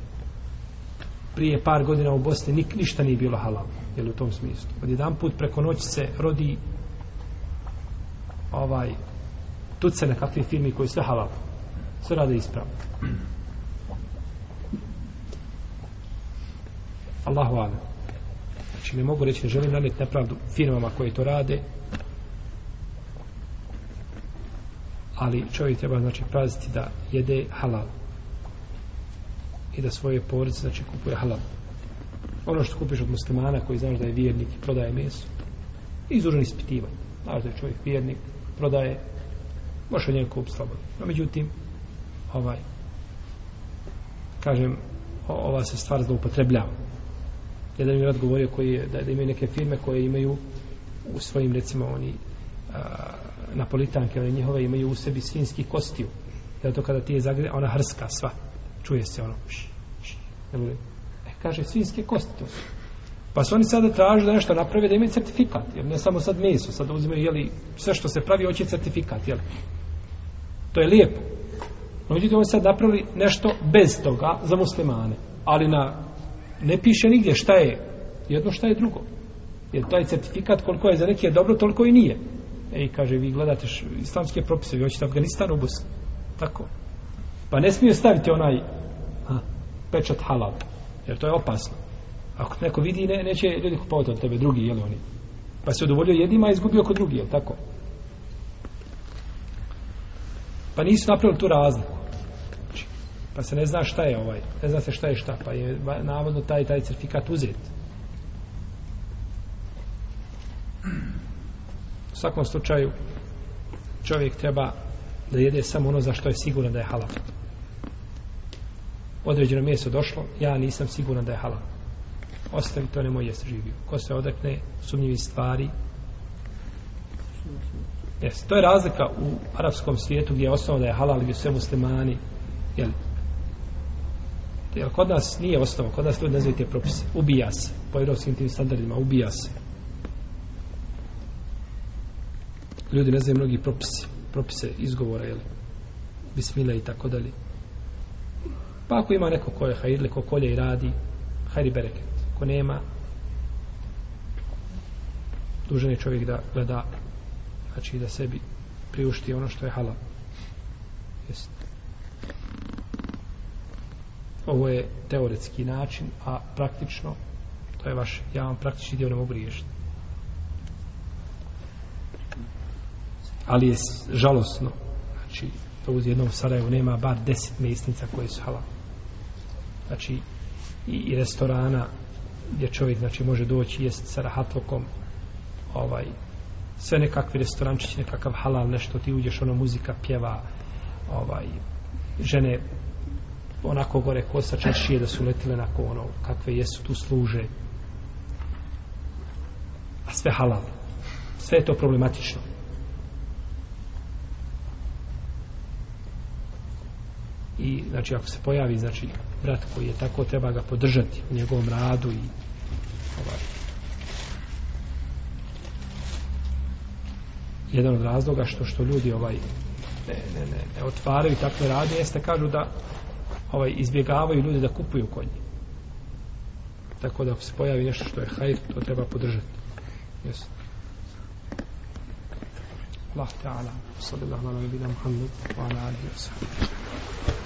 prije par godina u Bosni nik, ništa nije bilo halal, jel u tom smislu. Od jedan put preko noći se rodi ovaj tuce na kakvi firmi koji sve halal. Sve rade ispravno. Allahu alam. Znači ne mogu reći, ne želim nanijeti nepravdu firmama koje to rade, ali čovjek treba znači praziti da jede halal i da svoje porice znači kupuje halal ono što kupiš od muslimana koji znaš da je vjernik i prodaje meso izuženi ispitivanje znaš da je čovjek vjernik prodaje može njen kup slobodno. No, međutim, ovaj, kažem, o, ova se stvar zloupotrebljava. Jedan mi je odgovorio koji je, da, da imaju neke firme koje imaju u svojim, recimo, oni a, napolitanke, one njihove imaju u sebi svinski kostiju. Jel to kada ti je zagre, ona hrska sva. Čuje se ono, š, š, jel, e, kaže, svinske kosti to Pa su oni sada tražu da nešto naprave da imaju certifikat, jer ne samo sad meso, sad uzimaju, jeli, sve što se pravi, hoće certifikat, jeli. To je lijepo. Međutim, oni sad napravili nešto bez toga za muslimane. Ali na, ne piše nigdje šta je jedno šta je drugo. Jer taj certifikat koliko je za neki je dobro, toliko i nije. Ej, kaže, vi gledate š, islamske propise, vi hoćete Afganistan u Bosni. Tako. Pa ne smije staviti onaj ha, pečat halal. Jer to je opasno. Ako neko vidi, ne, neće ljudi kupovati od tebe, drugi, jel oni? Pa se udovoljio jednima, a izgubio kod drugi, jel tako? pa nisu napravili tu razliku znači, pa se ne zna šta je ovaj ne zna se šta je šta pa je navodno taj taj certifikat uzet u svakom slučaju čovjek treba da jede samo ono za što je siguran da je halal određeno mjesto došlo ja nisam siguran da je halal ostavi to nemoj jesti živio ko se odakne sumnjivi stvari Thank you. Yes. To je razlika u arapskom svijetu gdje je osnova da je halal gdje sve muslimani. Jel? Jel kod nas nije osnova, kod nas ljudi ne znaju te propise. Ubija se. Po evropskim tim standardima, ubija se. Ljudi ne znaju mnogi propise. Propise izgovora, jel? Bismile i tako dalje. Pa ako ima neko ko je hajidle, ko kolje i radi, hajri bereket. Ko nema, dužan je čovjek da gleda da znači da sebi priušti ono što je halal jest ovo je teoretski način a praktično to je vaš, ja vam praktični dio ne mogu riješiti ali je žalosno znači to uz jednom Sarajevu nema bar deset mjesnica koje su halal znači i, i restorana gdje čovjek znači može doći jest sa rahatlokom ovaj sve nekakvi restorančići, nekakav halal, nešto, ti uđeš, ono, muzika pjeva, ovaj, žene, onako gore, kosa čašije da su letile na ono, kakve jesu tu služe. A sve halal. Sve je to problematično. I, znači, ako se pojavi, znači, brat koji je tako, treba ga podržati u njegovom radu i ovaj, jedan od razloga što što ljudi ovaj ne, ne, ne, ne otvaraju takve radnje jeste kažu da ovaj izbjegavaju ljudi da kupuju konji. Tako da ako se pojavi nešto što je hajr, to treba podržati. Yes. Allah ta'ala, sallallahu ala nabina Muhammed, wa ala alihi wa sallam.